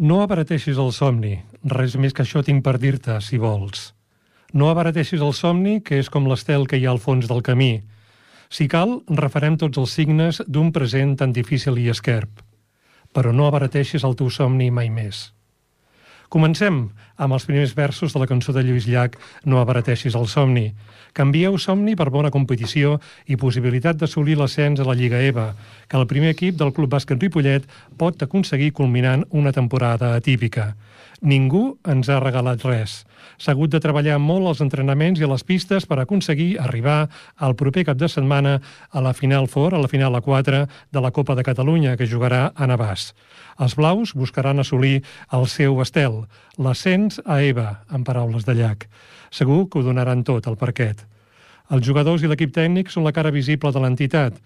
No abarateixis el somni, res més que això tinc per dir-te, si vols. No abarateixis el somni, que és com l'estel que hi ha al fons del camí. Si cal, refarem tots els signes d'un present tan difícil i esquerp. Però no abarateixis el teu somni mai més. Comencem amb els primers versos de la cançó de Lluís Llach No abarateixis el somni. Canvieu somni per bona competició i possibilitat d'assolir l'ascens a la Lliga EVA, que el primer equip del Club Bàsquet Ripollet pot aconseguir culminant una temporada atípica. Ningú ens ha regalat res. S'ha hagut de treballar molt als entrenaments i a les pistes per aconseguir arribar al proper cap de setmana a la final fora, a la final a 4 de la Copa de Catalunya, que jugarà a Navàs. Els blaus buscaran assolir el seu estel, l'ascens a EVA, en paraules de llac. Segur que ho donaran tot al parquet. Els jugadors i l'equip tècnic són la cara visible de l'entitat.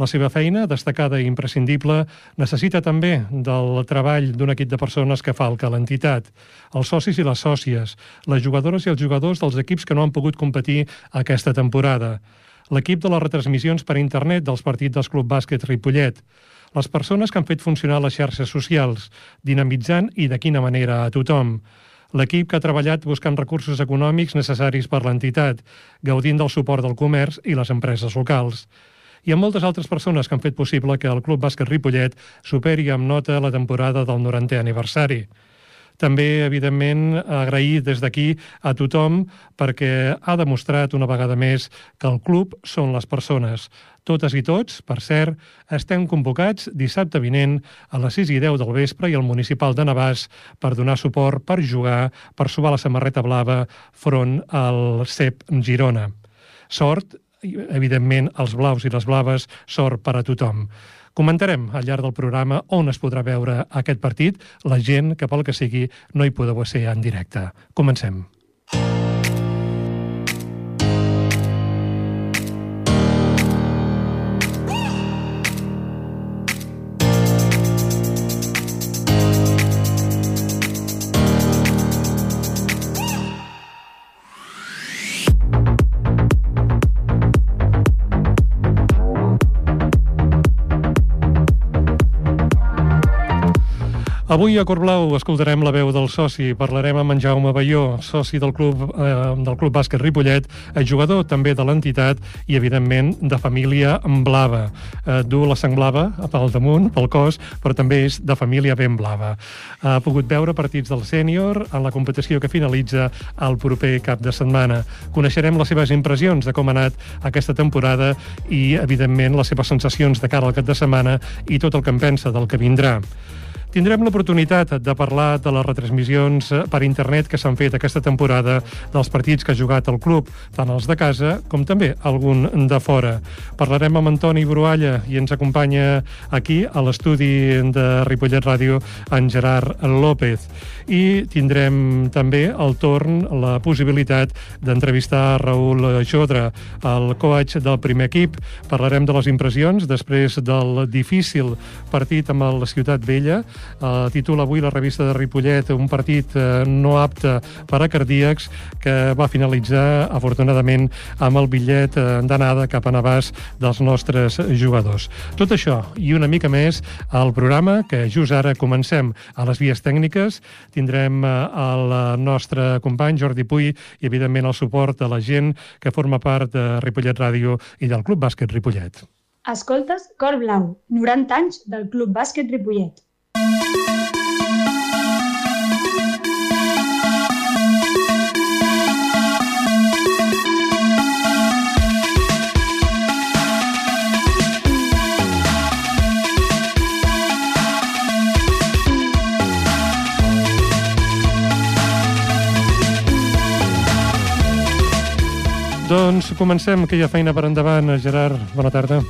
La seva feina, destacada i imprescindible, necessita també del treball d'un equip de persones que falca l'entitat, els socis i les sòcies, les jugadores i els jugadors dels equips que no han pogut competir aquesta temporada, l'equip de les retransmissions per internet dels partits del Club Bàsquet Ripollet, les persones que han fet funcionar les xarxes socials, dinamitzant i de quina manera a tothom, l'equip que ha treballat buscant recursos econòmics necessaris per l'entitat, gaudint del suport del comerç i les empreses locals i amb moltes altres persones que han fet possible que el Club Bàsquet Ripollet superi amb nota la temporada del 90è aniversari. També, evidentment, agrair des d'aquí a tothom perquè ha demostrat una vegada més que el club són les persones. Totes i tots, per cert, estem convocats dissabte vinent a les 6 i 10 del vespre i al municipal de Navàs per donar suport, per jugar, per subar la samarreta blava front al CEP Girona. Sort evidentment, els blaus i les blaves, sort per a tothom. Comentarem al llarg del programa on es podrà veure aquest partit, la gent que pel que sigui no hi podeu ser en directe. Comencem. Avui a Corblau escoltarem la veu del soci, parlarem amb en Jaume Baió, soci del club, eh, del club bàsquet Ripollet, eh, jugador també de l'entitat i, evidentment, de família blava. Eh, du la sang blava pel damunt, pel cos, però també és de família ben blava. Ha pogut veure partits del sènior en la competició que finalitza el proper cap de setmana. Coneixerem les seves impressions de com ha anat aquesta temporada i, evidentment, les seves sensacions de cara al cap de setmana i tot el que en pensa del que vindrà. Tindrem l'oportunitat de parlar de les retransmissions eh, per internet que s'han fet aquesta temporada dels partits que ha jugat el club, tant els de casa com també algun de fora. Parlarem amb Antoni Brualla i ens acompanya aquí a l'estudi de Ripollet Ràdio en Gerard López. I tindrem també el torn, la possibilitat d'entrevistar Raül Jodra, el coach del primer equip. Parlarem de les impressions després del difícil partit amb la Ciutat Vella, eh, títol avui la revista de Ripollet, un partit eh, no apte per a cardíacs que va finalitzar, afortunadament, amb el bitllet eh, d'anada cap a Navàs dels nostres jugadors. Tot això i una mica més al programa que just ara comencem a les vies tècniques. Tindrem eh, el nostre company Jordi Puy i, evidentment, el suport de la gent que forma part de Ripollet Ràdio i del Club Bàsquet Ripollet. Escoltes Cor Blau, 90 anys del Club Bàsquet Ripollet. Doncs comencem, que hi ha feina per endavant. Gerard, bona tarda.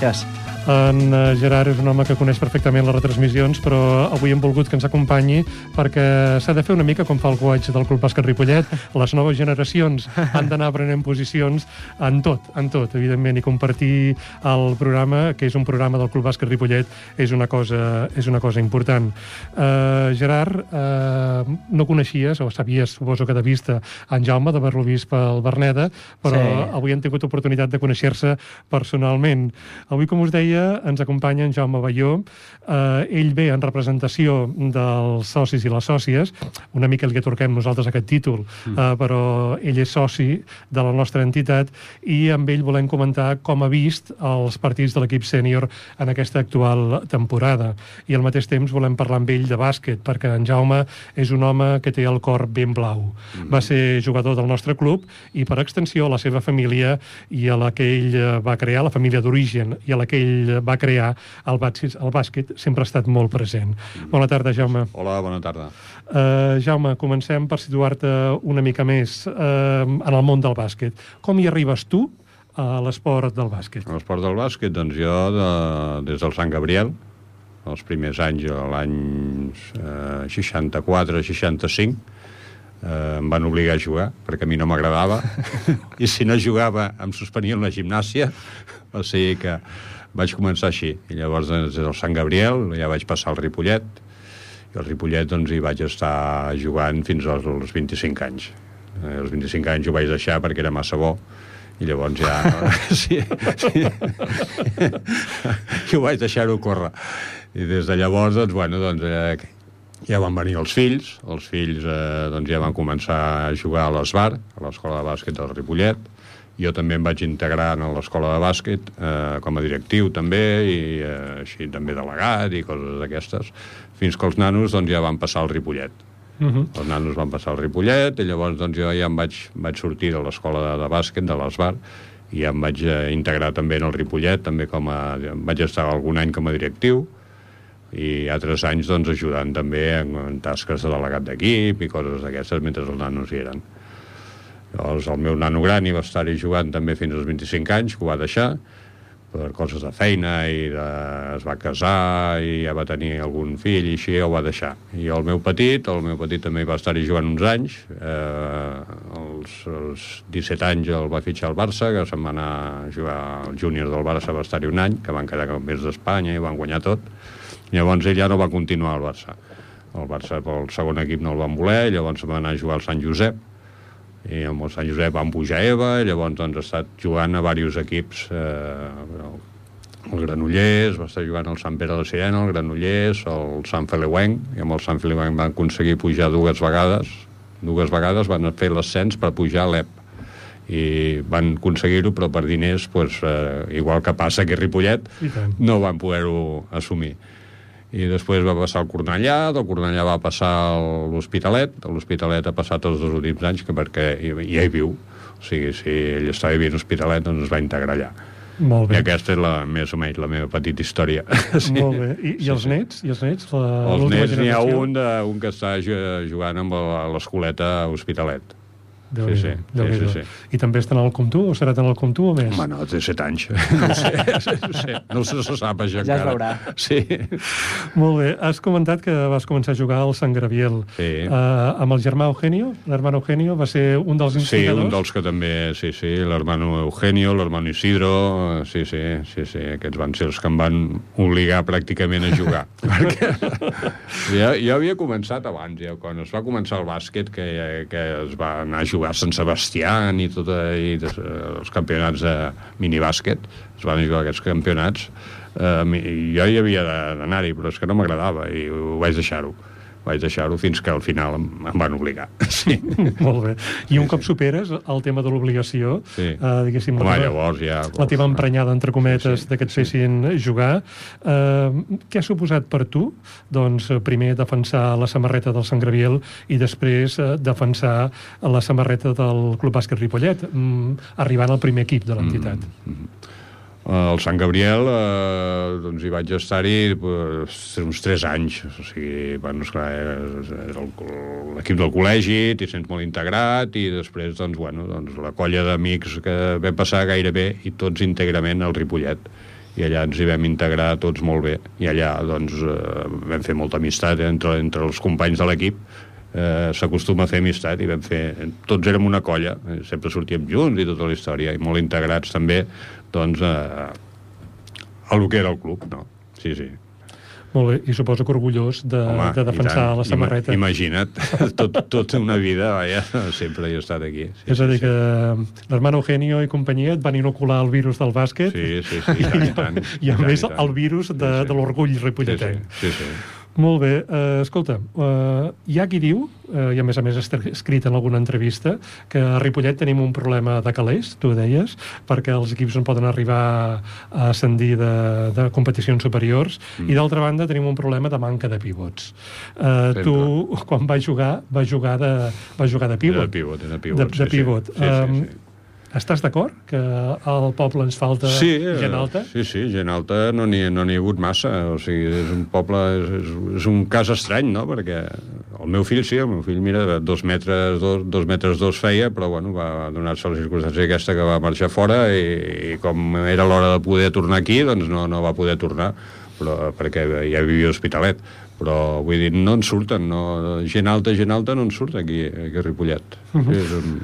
Gràcies. En eh, Gerard és un home que coneix perfectament les retransmissions, però avui hem volgut que ens acompanyi perquè s'ha de fer una mica com fa el coach del Club Bàsquet Ripollet. Les noves generacions han d'anar aprenent posicions en tot, en tot, evidentment, i compartir el programa, que és un programa del Club Bàsquet Ripollet, és una cosa, és una cosa important. Uh, Gerard, uh, no coneixies, o sabies, suposo que de vista, en Jaume, d'haver-lo vist pel Berneda, però sí. avui han tingut oportunitat de conèixer-se personalment. Avui, com us deia, dia ens acompanya en Jaume Balló. Eh, ell ve en representació dels socis i les sòcies, una mica el que torquem nosaltres aquest títol, eh, però ell és soci de la nostra entitat i amb ell volem comentar com ha vist els partits de l'equip sènior en aquesta actual temporada. I al mateix temps volem parlar amb ell de bàsquet, perquè en Jaume és un home que té el cor ben blau. Mm. Va ser jugador del nostre club i, per extensió, la seva família i a la que ell eh, va crear, la família d'origen, i a la que ell va crear, el bàsquet, el bàsquet sempre ha estat molt present. Bona tarda, Jaume. Hola, bona tarda. Uh, Jaume, comencem per situar-te una mica més uh, en el món del bàsquet. Com hi arribes tu a l'esport del bàsquet? A l'esport del bàsquet, doncs jo, de, des del Sant Gabriel, els primers anys, l'any eh, 64-65, eh, em van obligar a jugar, perquè a mi no m'agradava, i si no jugava em suspenien la gimnàsia, o sigui que vaig començar així. I llavors, des del Sant Gabriel, ja vaig passar al Ripollet, i al Ripollet doncs, hi vaig estar jugant fins als, als 25 anys. Eh, als 25 anys ho vaig deixar perquè era massa bo, i llavors ja... sí, sí. I ho vaig deixar-ho córrer. I des de llavors, doncs, bueno, doncs, eh, ja van venir els fills, els fills eh, doncs, ja van començar a jugar a l'Esbar, a l'escola de bàsquet del Ripollet, jo també em vaig integrar en l'escola de bàsquet eh, com a directiu també i eh, així també delegat i coses d'aquestes fins que els nanos doncs, ja van passar al Ripollet uh -huh. els nanos van passar al Ripollet i llavors doncs, jo ja em vaig, vaig sortir de l'escola de, de bàsquet de l'Esbar i em vaig eh, integrar també en el Ripollet també com a, vaig estar algun any com a directiu i altres anys doncs, ajudant també en, en tasques de delegat d'equip i coses d'aquestes mentre els nanos hi eren Llavors el meu nano gran hi va estar-hi jugant també fins als 25 anys, que ho va deixar, per coses de feina i de... es va casar i ja va tenir algun fill i així ho va deixar. I el meu petit, el meu petit també va estar-hi jugant uns anys, eh, als, als 17 anys el va fitxar al Barça, que se'n va anar a jugar al júnior del Barça, va estar-hi un any, que van quedar campionats d'Espanya i van guanyar tot. Llavors ell ja no va continuar al Barça. El Barça pel segon equip no el van voler, llavors va anar a jugar al Sant Josep, i amb el Sant Josep van pujar a Eva, i llavors doncs, ha estat jugant a diversos equips, eh, el Granollers, va estar jugant al Sant Pere de Sirena, el Granollers, el Sant Feleuenc, i amb el Sant Feleuenc van aconseguir pujar dues vegades, dues vegades van fer l'ascens per pujar a l'EP i van aconseguir-ho, però per diners, pues, eh, igual que passa aquí a Ripollet, no van poder-ho assumir i després va passar al Cornellà, del Cornellà va passar a l'Hospitalet, l'Hospitalet ha passat els dos últims anys que perquè ja hi viu, o sigui, si ell estava vivint a l'Hospitalet, doncs es va integrar allà. Molt bé. I aquesta és la, més o menys la meva petita història. sí. Molt bé. I, i els sí, nets? I els nets? La, els nets n'hi ha un, de, un que està jugant amb l'escoleta a Hospitalet déu sí, sí, sí, sí, sí. I també està en el Com tu o serà en el Com tu o més? Home, no, té set anys. No sé, no sé, no se, se sap això ja encara. Ja es veurà. Sí. Molt bé. Has comentat que vas començar a jugar al Sant Graviel. Sí. Uh, amb el germà Eugenio? L'hermano Eugenio va ser un dels instigadors? Sí, un dels que també, sí, sí, l'hermano Eugenio, l'hermano Isidro, sí, sí, sí, sí, aquests van ser els que em van obligar pràcticament a jugar. perquè jo, jo havia començat abans, ja, quan es va començar el bàsquet, que, que es va anar a jugar jugar a Sant Sebastià i, tot, i des, els campionats de minibàsquet, es van jugar aquests campionats, eh, jo hi havia d'anar-hi, però és que no m'agradava i ho vaig deixar-ho vaig deixar-ho fins que al final em, em van obligar. Sí. Molt bé. I un sí, cop sí. superes el tema de l'obligació, sí. eh, diguéssim... Home, la, llavors ja... La teva emprenyada, entre cometes, sí, sí. de que et fessin sí. jugar. Eh, què ha suposat per tu? Doncs eh, primer defensar la samarreta del Sant Graviel i després eh, defensar la samarreta del Club Bàsquet Ripollet, mm, arribant al primer equip de l'entitat. Mm -hmm. Al Sant Gabriel eh, doncs hi vaig estar-hi pues, uns 3 anys. O sigui, bueno, esclar, l'equip del col·legi, t'hi sents molt integrat i després, doncs, bueno, doncs, la colla d'amics que vam passar gairebé i tots íntegrament al Ripollet. I allà ens hi vam integrar tots molt bé. I allà doncs eh, vam fer molta amistat entre, entre els companys de l'equip. Eh, s'acostuma a fer amistat i vam fer, tots érem una colla eh, sempre sortíem junts i tota la història i molt integrats també doncs, eh, a el que era el club, no? Sí, sí. Molt bé, i suposo que orgullós de, Home, de defensar i tant. la samarreta. Ima imagina't, tot, tota una vida, vaja, sempre he estat aquí. Sí, és a dir, sí, que l'hermano Eugenio i companyia et van inocular el virus del bàsquet Sí, sí, sí, i tant, i tant. i a tant, més tant. el virus de, Sí, sí. de l'orgull Sí, ripolletenc. sí, sí, sí. Molt bé, uh, escolta, uh, hi ha qui diu, uh, i a més a més està escrit en alguna entrevista, que a Ripollet tenim un problema de calés, tu deies, perquè els equips no poden arribar a ascendir de, de competicions superiors, mm. i d'altra banda tenim un problema de manca de pivots. Uh, tu, quan vas jugar, vas jugar de, vas jugar de pivot. Era pivot, era pivot. De, de sí, pivot. Sí, sí, Um, sí. Estàs d'acord que al poble ens falta Sí, eh, gent alta? Sí, sí, gent alta no n'hi no ha hagut massa. O sigui, és un poble, és, és, un cas estrany, no?, perquè el meu fill, sí, el meu fill, mira, dos metres dos, dos metres dos feia, però, bueno, va donar-se la circumstància aquesta que va marxar fora i, i com era l'hora de poder tornar aquí, doncs no, no va poder tornar, però, perquè ja vivia a Hospitalet. Però, vull dir, no en surten, no, gent alta, gent alta no en surt aquí, aquí a Ripollet. Mhm. Sí, és un,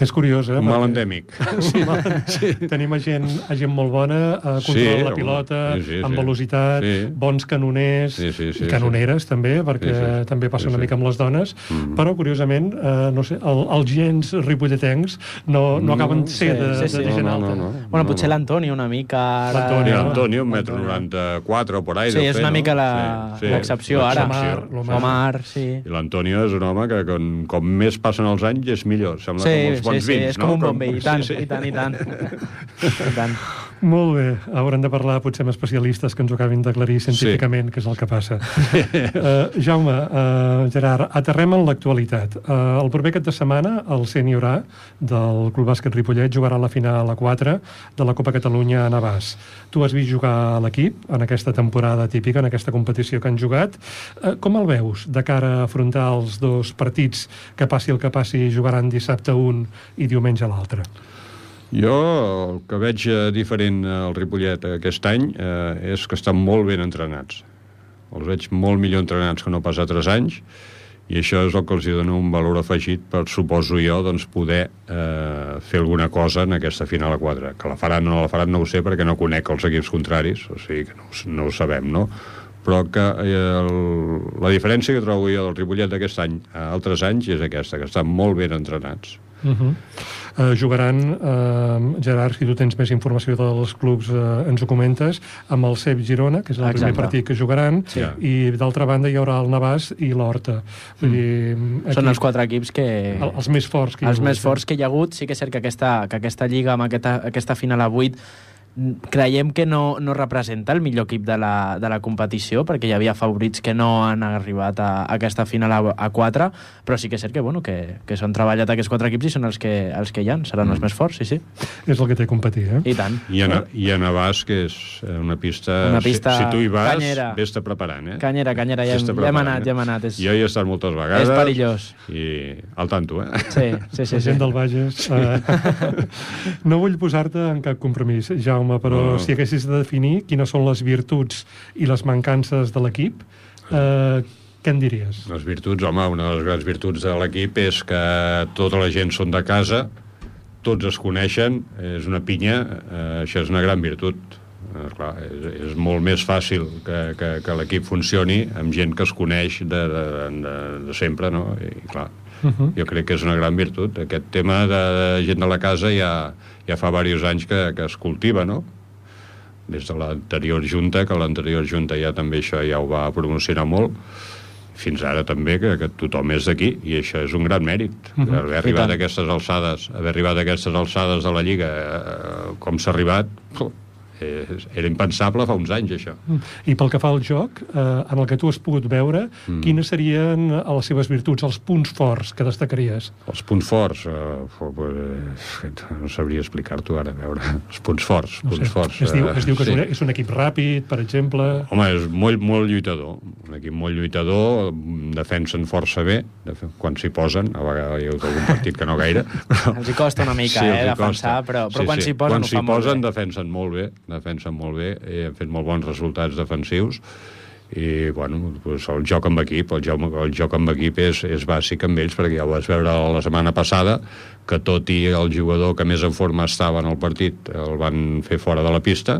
És curiós, eh? un mal endèmic. Sí, sí. Tenim a gent, a gent molt bona, a controlar Sí, la pilota, Sí, sí, amb sí. velocitat, Sí. bons canoners Sí, sí, sí, i canoneres també, perquè Sí, sí. també passa Sí, una sí. mica amb les dones, Mhm. però curiosament, eh, no sé, el, els gens ripolletencs no, no acaben de ser sí, de, sí, sí. de gent No, no, alta. no, no. Bueno, potser l'Antoni una mica... Ara... No? l'Antonio, un metro L'Antonio. 94 o por ahí. Sí, és una no? mica la- Sí, sí. l'excepció ara. L'excepció. L'Omar, Omar, sí. I l'Antonio és un home que com, com més passen els anys és millor. Sembla Sí, com els sí, bons sí, vins, és no? com un bon vi, i tant, sí, sí. i tant, i tant. I tant. Molt bé, haurem de parlar potser amb especialistes que ens ho acabin d'aclarir científicament, que és el que passa. uh, Jaume, uh, Gerard, aterrem en l'actualitat. Uh, el proper cap de setmana, el sènior A del Club Bàsquet Ripollet jugarà la final a 4 de la Copa Catalunya a Navàs. Tu has vist jugar a l'equip en aquesta temporada típica, en aquesta competició que han jugat. Uh, com el veus de cara a afrontar els dos partits que passi el que passi jugaran dissabte un i diumenge l'altre? Jo el que veig eh, diferent al Ripollet aquest any eh, és que estan molt ben entrenats. Els veig molt millor entrenats que no pas altres anys i això és el que els hi dona un valor afegit per, suposo jo, doncs, poder eh, fer alguna cosa en aquesta final a 4. Que la faran o no la faran no ho sé perquè no conec els equips contraris, o sigui que no, no ho sabem, no? Però que eh, el, la diferència que trobo jo del Ripollet d'aquest any a altres anys és aquesta, que estan molt ben entrenats. Uh -huh. uh, jugaran, uh, Gerard, si tu tens més informació dels clubs, uh, ens ho comentes, amb el CEP Girona, que és el Exacte. primer partit que jugaran, Sí. i d'altra banda hi haurà el Navàs i l'Horta. Vull dir, aquí, Són els quatre equips que... el- els més forts que hi ha els hagut, més eh? forts que hi ha hagut. Sí que és cert que aquesta, que aquesta lliga amb aquesta, aquesta final a 8 mm, creiem que no, no representa el millor equip de la, de la competició perquè hi havia favorits que no han arribat a, a aquesta final a, a 4 però sí que és cert que, bueno, que, que s'han treballat aquests quatre equips i són els que, els que hi ha seran Mm. els més forts, sí, sí, És el que té a competir, eh? i tant I a, i a Navàs, que és eh, una pista... Una pista si, si tu hi vas, canyera. vés-te preparant, eh? Canyera, canyera, ja, hem, ja hem anat, eh? ja hem anat és, Jo hi he estat moltes vegades. és perillós I al tanto, eh? sí, sí, sí, la sí. gent del Bages... Eh, no vull posar-te en cap compromís, Jaume, però No, no. si haguessis de definir quines són les virtuts i les mancances de l'equip, eh, què en diries? Les virtuts, home, una de les grans virtuts de l'equip és que tota la gent són de casa, tots es coneixen, és una pinya, eh, això és una gran virtut. Eh, clar, és, és molt més fàcil que, que, que l'equip funcioni amb gent que es coneix de, de, de, de sempre, no? I clar, Uh -huh. jo crec que és una gran virtut. Aquest tema de, gent de la casa ja, ja fa diversos anys que, que es cultiva, no? Des de l'anterior Junta, que l'anterior Junta ja també això ja ho va promocionar molt, fins ara també, que, que tothom és d'aquí, i això és un gran mèrit. Uh Mhm. -huh. Haver arribat a aquestes alçades, haver arribat a aquestes alçades de la Lliga, eh, com s'ha arribat, eh, era impensable fa uns anys, això. I pel que fa al joc, eh, en el que tu has pogut veure, mm. quines serien eh, les seves virtuts, els punts forts que destacaries? Els punts forts, eh, eh, no sabria explicar-t'ho ara, a veure, els punts forts, No punts sé, forts. es, diu, eh, es diu que sí. és, un, és un equip ràpid, per exemple... Home, és molt, molt lluitador, un equip molt lluitador, defensen força bé, quan s'hi posen, a vegades hi ha algun partit que no gaire, però... Els hi costa una mica, els eh, defensar, però- però quan s'hi posen quan ho fan molt posen bé. defensen molt bé, defensen molt bé, i han fet molt bons resultats defensius, i bueno, doncs el joc amb equip el joc, el joc amb equip és, és bàsic amb ells perquè ja ho vas veure la setmana passada que tot i el jugador que més en forma estava en el partit el van fer fora de la pista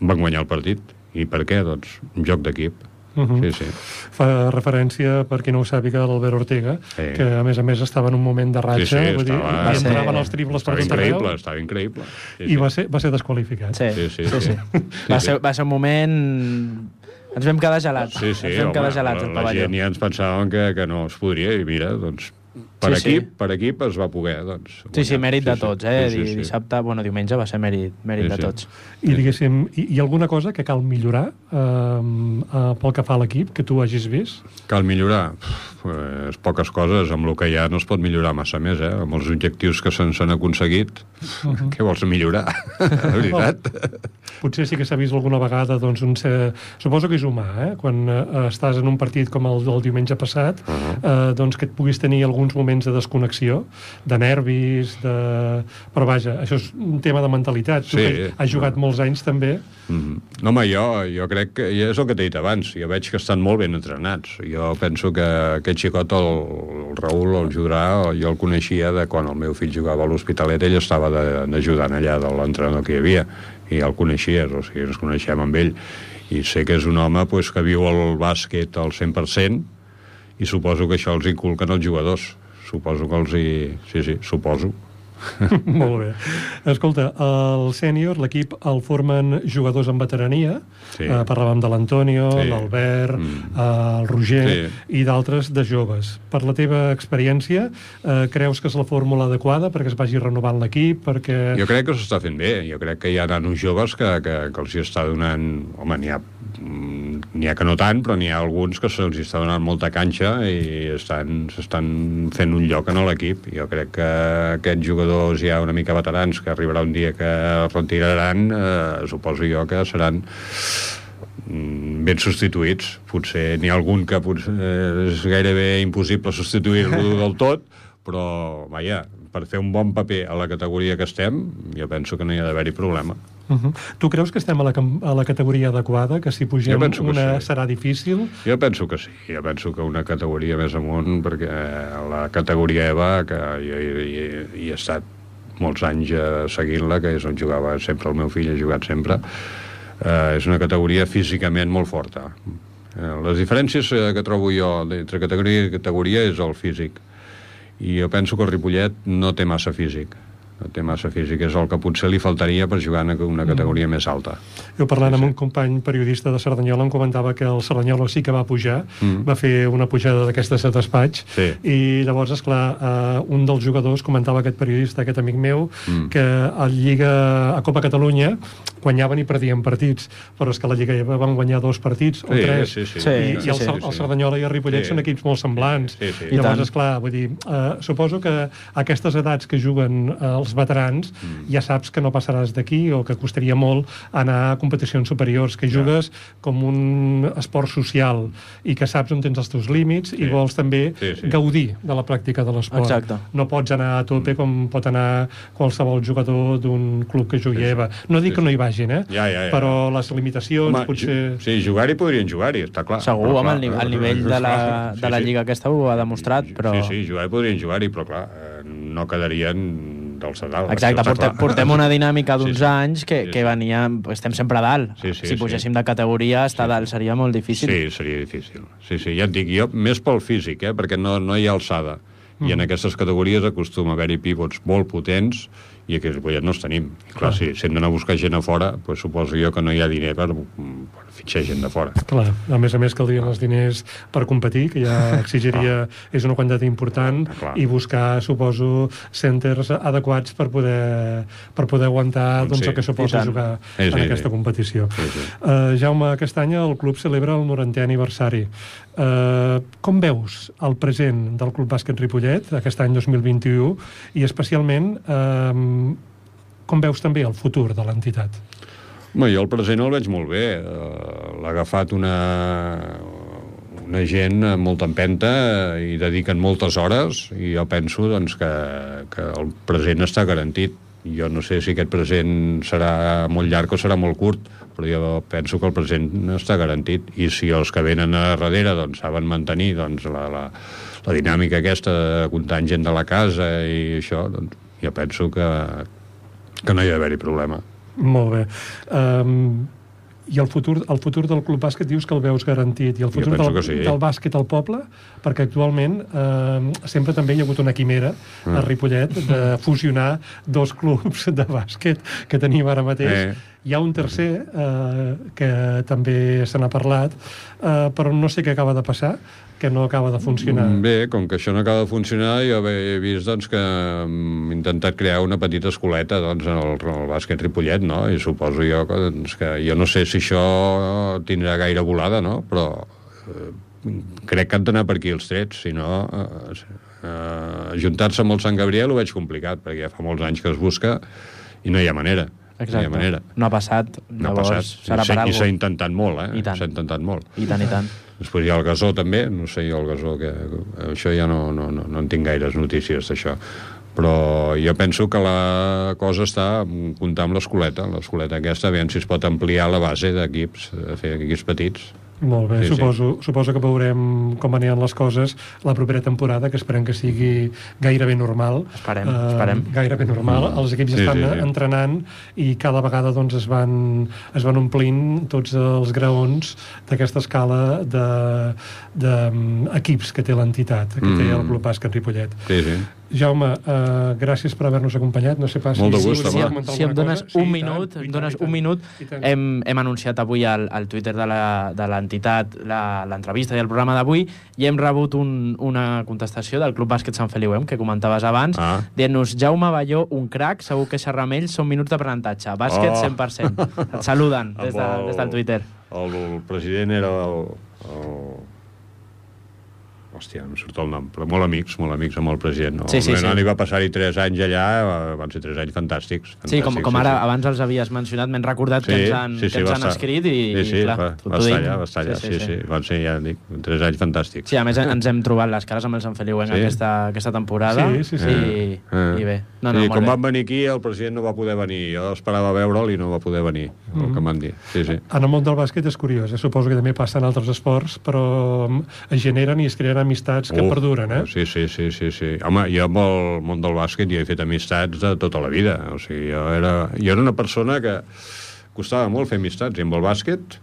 van guanyar el partit I per què? Doncs joc d'equip. Uh -huh. Sí, sí. Fa referència, per qui no ho sàpiga, a l'Albert Ortega, Sí. que a més a més estava en un moment de ratxa, sí, sí, vull dir, estava- i Va ser- entraven els triples per tot arreu, increïble, estava increïble. Sí, i va ser, va ser desqualificat. Sí, Sí, sí, sí. sí. sí. Va, ser, va ser un moment... Ens vam quedar gelats. Sí, sí, ens vam home, quedar gelats la, la gent ja ens pensàvem que, que no es podria, i mira, doncs, per, Sí, sí. equip, per equip es va poder, doncs... Sí, sí, guanyar. mèrit de tots, eh? Sí, sí, sí. Dissabte, bueno, diumenge va ser mèrit, mèrit Sí, de sí. tots. I diguéssim, hi, hi ha alguna cosa que cal millorar eh, eh, pel que fa a l'equip, que tu hagis vist? Cal millorar? Pues, poques coses, amb el que hi ha no es pot millorar massa més, eh? Amb els objectius que se'n s'han aconseguit, uh -huh. què vols millorar? La veritat? Potser sí que s'ha vist alguna vegada, doncs, un ser... suposo que és humà, eh? Quan eh, estàs en un partit com el del diumenge passat, uh -huh. eh, doncs que et puguis tenir alguns moments de desconnexió, de nervis, de... però vaja, això és un tema de mentalitat. Tu Sí. que has jugat molts anys també, Mm -hmm. No, home, jo, jo crec que... I és el que t'he dit abans. Jo veig que estan molt ben entrenats. Jo penso que aquest xicot, el, el Raül, el Judrà, jo el coneixia de quan el meu fill jugava a l'Hospitalet, ell estava d'ajudant allà de l'entrenador que hi havia, i el coneixies, o sigui, ens coneixem amb ell. I sé que és un home pues, que viu el bàsquet al 100%, i suposo que això els inculquen els jugadors. Suposo que els hi... Sí, sí, suposo. Molt bé. Escolta, el sènior, l'equip el formen jugadors amb veterania. Sí. Eh, parlàvem de l'Antonio, Sí. l'Albert, Mm. eh, el Roger Sí. i d'altres de joves. Per la teva experiència, eh, creus que és la fórmula adequada perquè es vagi renovant l'equip? Perquè... Jo crec que s'està fent bé. Jo crec que hi ha nanos joves que, que, que els hi està donant... Home, n'hi ha, mm, n'hi ha que no tant, però n'hi ha alguns que se'ls està donant molta canxa i estan- s'estan fent un lloc en l'equip. Jo crec que aquests jugadors ja una mica veterans, que arribarà un dia que es retiraran, eh, suposo jo que seran mm, ben substituïts. Potser n'hi ha algun que potser és gairebé impossible substituir-lo del tot, però, vaja, per fer un bon paper a la categoria que estem, jo penso que no hi ha d'haver-hi problema. Uh -huh. Tu creus que estem a la, a la categoria adequada, que si pugem que una sí. serà difícil? Jo penso que sí, jo penso que una categoria més amunt, perquè la categoria EVA, que jo hi, hi, hi he estat molts anys eh, seguint-la, que és on jugava sempre el meu fill, ha jugat sempre, eh, és una categoria físicament molt forta. Eh, les diferències eh, que trobo jo entre categoria i categoria és el físic. I jo penso que el Ripollet no té massa físic. No té massa físic, és el que potser li faltaria per jugar en una categoria mm. més alta. Jo parlant amb un company periodista de Cerdanyola em comentava que el Cerdanyola sí que va pujar, Mm. va fer una pujada d'aquestes a despatx, Sí. i llavors, és clar, uh, un dels jugadors comentava aquest periodista, aquest amic meu, Mm. que a Lliga, a Copa Catalunya, guanyaven i perdien partits, però és que la Lliga EVA van guanyar dos partits o Sí, tres. sí, sí. Sí, I, sí, i el, sí, Cer- el Cerdanyola i el Ripollet Sí. són equips molt semblants. Sí, sí. I Llavors, tant. és clar, vull dir, uh, suposo que a aquestes edats que juguen uh, els veterans, Mm. ja saps que no passaràs d'aquí o que costaria molt anar a competicions superiors, que jugues com un esport social i que saps on tens els teus límits i Sí. vols també Sí, sí. gaudir de la pràctica de l'esport. Exacte. No pots anar a tope com pot anar qualsevol jugador d'un club que jugui Sí, sí. EVA. No dic Sí, que no sí. hi vagin, eh? Ja, ja, ja. Però les limitacions, Home, potser... Sí, jugar-hi podrien jugar-hi, està clar. Segur, Però, home, clar, el, ni eh, el nivell de la, sí, de la sí. Lliga aquesta ho ha demostrat, però... Sí, sí, jugar-hi podrien jugar-hi, però clar, eh, no quedarien del sedal. Exacte, portem, portem una dinàmica d'uns Sí, sí. anys que, Sí, que sí. venia... Estem sempre a dalt. Sí, sí, si sí. pugéssim de categoria, estar a dalt seria molt difícil. Sí, seria difícil. Sí, sí, ja et dic, jo més pel físic, eh, perquè no, no hi ha alçada. I en aquestes categories acostuma a haver-hi pivots molt potents i aquí a Ripollet no els tenim. I clar, si, si hem d'anar a buscar gent a fora, doncs suposo jo que no hi ha diner per, per fitxar gent de fora. Clar, a més a més caldrien els diners per competir, que ja exigiria, és una quantitat important, clar. i buscar, suposo, centers adequats per poder, per poder aguantar doncs, Sí, el que suposa jugar Sí, en sí, aquesta sí. competició. Sí, sí. Uh, Jaume, aquest any el club celebra el 90è aniversari. Uh, com veus el present del Club Bàsquet Ripollet, aquest any 2021, i especialment uh, com veus també el futur de l'entitat? Home, jo el present el veig molt bé. Uh, L'ha agafat una, una gent amb molta empenta i dediquen moltes hores i jo penso doncs, que, que el present està garantit. Jo no sé si aquest present serà molt llarg o serà molt curt, però jo penso que el present està garantit. I si els que venen a darrere doncs, saben mantenir doncs, la, la, la dinàmica aquesta de comptar gent de la casa i això, doncs, jo penso que, que no hi ha d'haver-hi problema. Molt bé. Um, I el futur, el futur del club bàsquet dius que el veus garantit. I el futur del, sí. del bàsquet al poble, perquè actualment eh, sempre també hi ha hagut una quimera Mm. a Ripollet de fusionar dos clubs de bàsquet que tenim ara mateix. Eh. Hi ha un tercer eh, que també se n'ha parlat, eh, però no sé què acaba de passar, que no acaba de funcionar. Mm, Bé, com que això no acaba de funcionar, jo he vist doncs, que hem intentat crear una petita escoleta doncs, en, el, en el bàsquet Ripollet, no? i suposo jo que, doncs, que jo no sé si això tindrà gaire volada, no? però eh, crec que han d'anar per aquí els trets, si no... Eh, eh, Juntar-se amb el Sant Gabriel ho veig complicat, perquè ja fa molts anys que es busca i no hi ha manera. No hi Exacte. ha manera. No ha passat, No ha llavors passat. serà I per s'ha- I s'ha intentat molt, eh? I tant. S'ha intentat molt. I tant, i tant. Després hi ha el gasó també, no sé jo el gasó, que això ja no, no, no, no en tinc gaires notícies d'això. Però jo penso que la cosa està amb l'escoleta, l'escoleta aquesta, aviam si es pot ampliar la base d'equips, de fer equips petits. Molt bé, Sí, sí. suposo, suposo que veurem com aniran les coses la propera temporada, que esperem que sigui gairebé normal. Esperem, esperem. Gairebé normal. Els equips Sí, estan sí, sí. entrenant i cada vegada doncs, es, van, es van omplint tots els graons d'aquesta escala d'equips de, de, equips que té l'entitat, que té Mm. el Club Bàsquet Ripollet. Sí, sí. Jaume, uh, gràcies per haver-nos acompanyat. No sé pas Molt de si, gust, si, home. comentar si em dones cosa. un i minut, tant, em dones tant, un minut, hem, hem anunciat avui al, al Twitter de la- de l'entitat la- l'entrevista i el programa d'avui i hem rebut un, una contestació del Club Bàsquet Sant Feliuem, que comentaves abans, Ah. dient-nos Jaume Balló, un crac, segur que xerrar amb ell són minuts d'aprenentatge. Bàsquet Oh. 100%. Et saluden des, de, des del Twitter. El, el president era el, el... Hòstia, no em surt el nom, però molt amics, molt amics amb el president. No? Sí, sí, el sí. Va passar-hi tres anys allà, eh, van ser tres anys fantàstics. Sí, com, fantàstics, com ara sí, sí. abans els havies mencionat, m'he recordat que ens han, que ens han estar- escrit i, sí, sí, i clar, va, va estar allà, va estar allà, sí, sí, Van ser, ja dic, tres anys fantàstics. Sí, a més ens hem trobat les cares amb el Sant Feliu en Sí? aquesta, aquesta temporada. Sí, sí, sí. I, Eh. i bé. No, no, sí, quan bé. van venir aquí, el president no va poder venir. Jo esperava veure'l i no va poder venir, el Mm-hmm. que em van dir. Sí, sí. En el món del bàsquet és curiós, eh? suposo que també passa en altres esports, però mm, es generen i es creen amistats que Uf, perduren, eh? Sí, sí, sí, sí, sí. Home, jo amb el món del bàsquet hi he fet amistats de tota la vida. O sigui, jo era, jo era una persona que costava molt fer amistats, i amb el bàsquet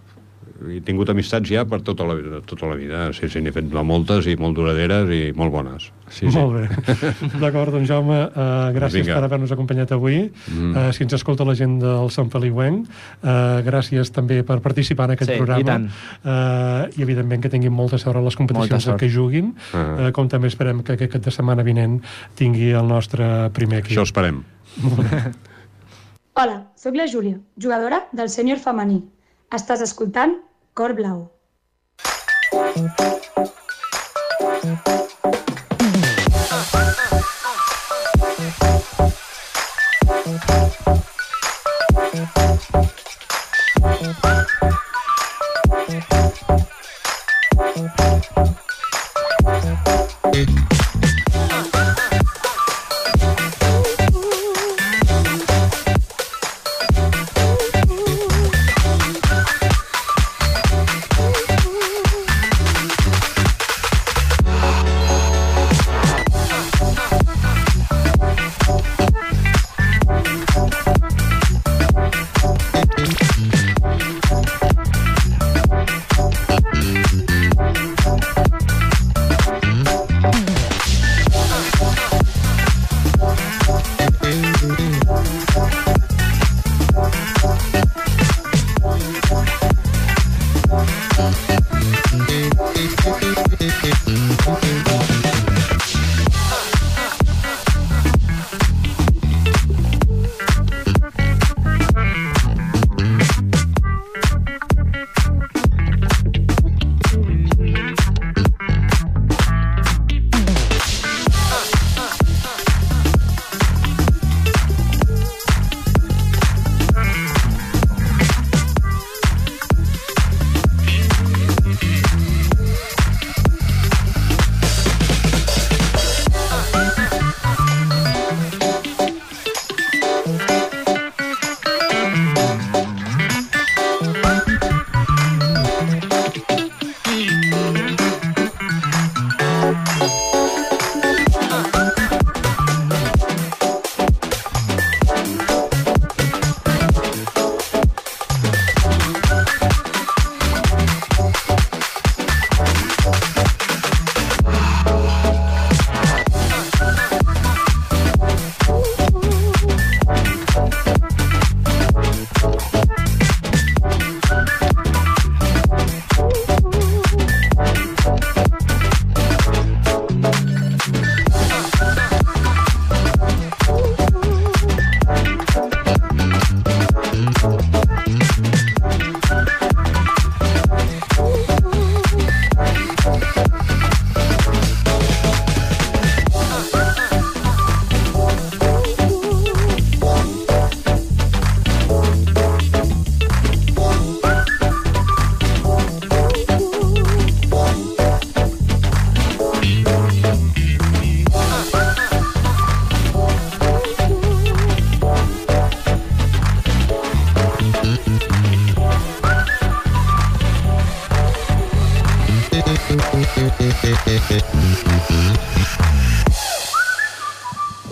he tingut amistats ja per tota la, vida- tota la vida. Sí, sí, n'he fet moltes i molt duraderes i molt bones. Sí, sí. Molt bé. D'acord, doncs Jaume, uh, gràcies Vinga. per haver-nos acompanyat avui. Mm. Uh, si ens escolta la gent del Sant Feliuenc, uh, gràcies també per participar en aquest Sí, i programa. tant. Uh, I evidentment que tinguin molta sort a les competicions què juguin, Ah. uh, com també esperem que aquest cap de setmana vinent tingui el nostre primer equip. Això ho esperem. Hola, sóc la Júlia, jugadora del sènior femení. Estàs escoltant Cor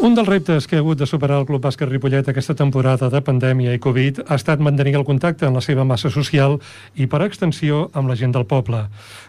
Un dels reptes que ha hagut de superar el Club Bàsquet Ripollet aquesta temporada de pandèmia i Covid ha estat mantenir el contacte amb la seva massa social i, per extensió, amb la gent del poble.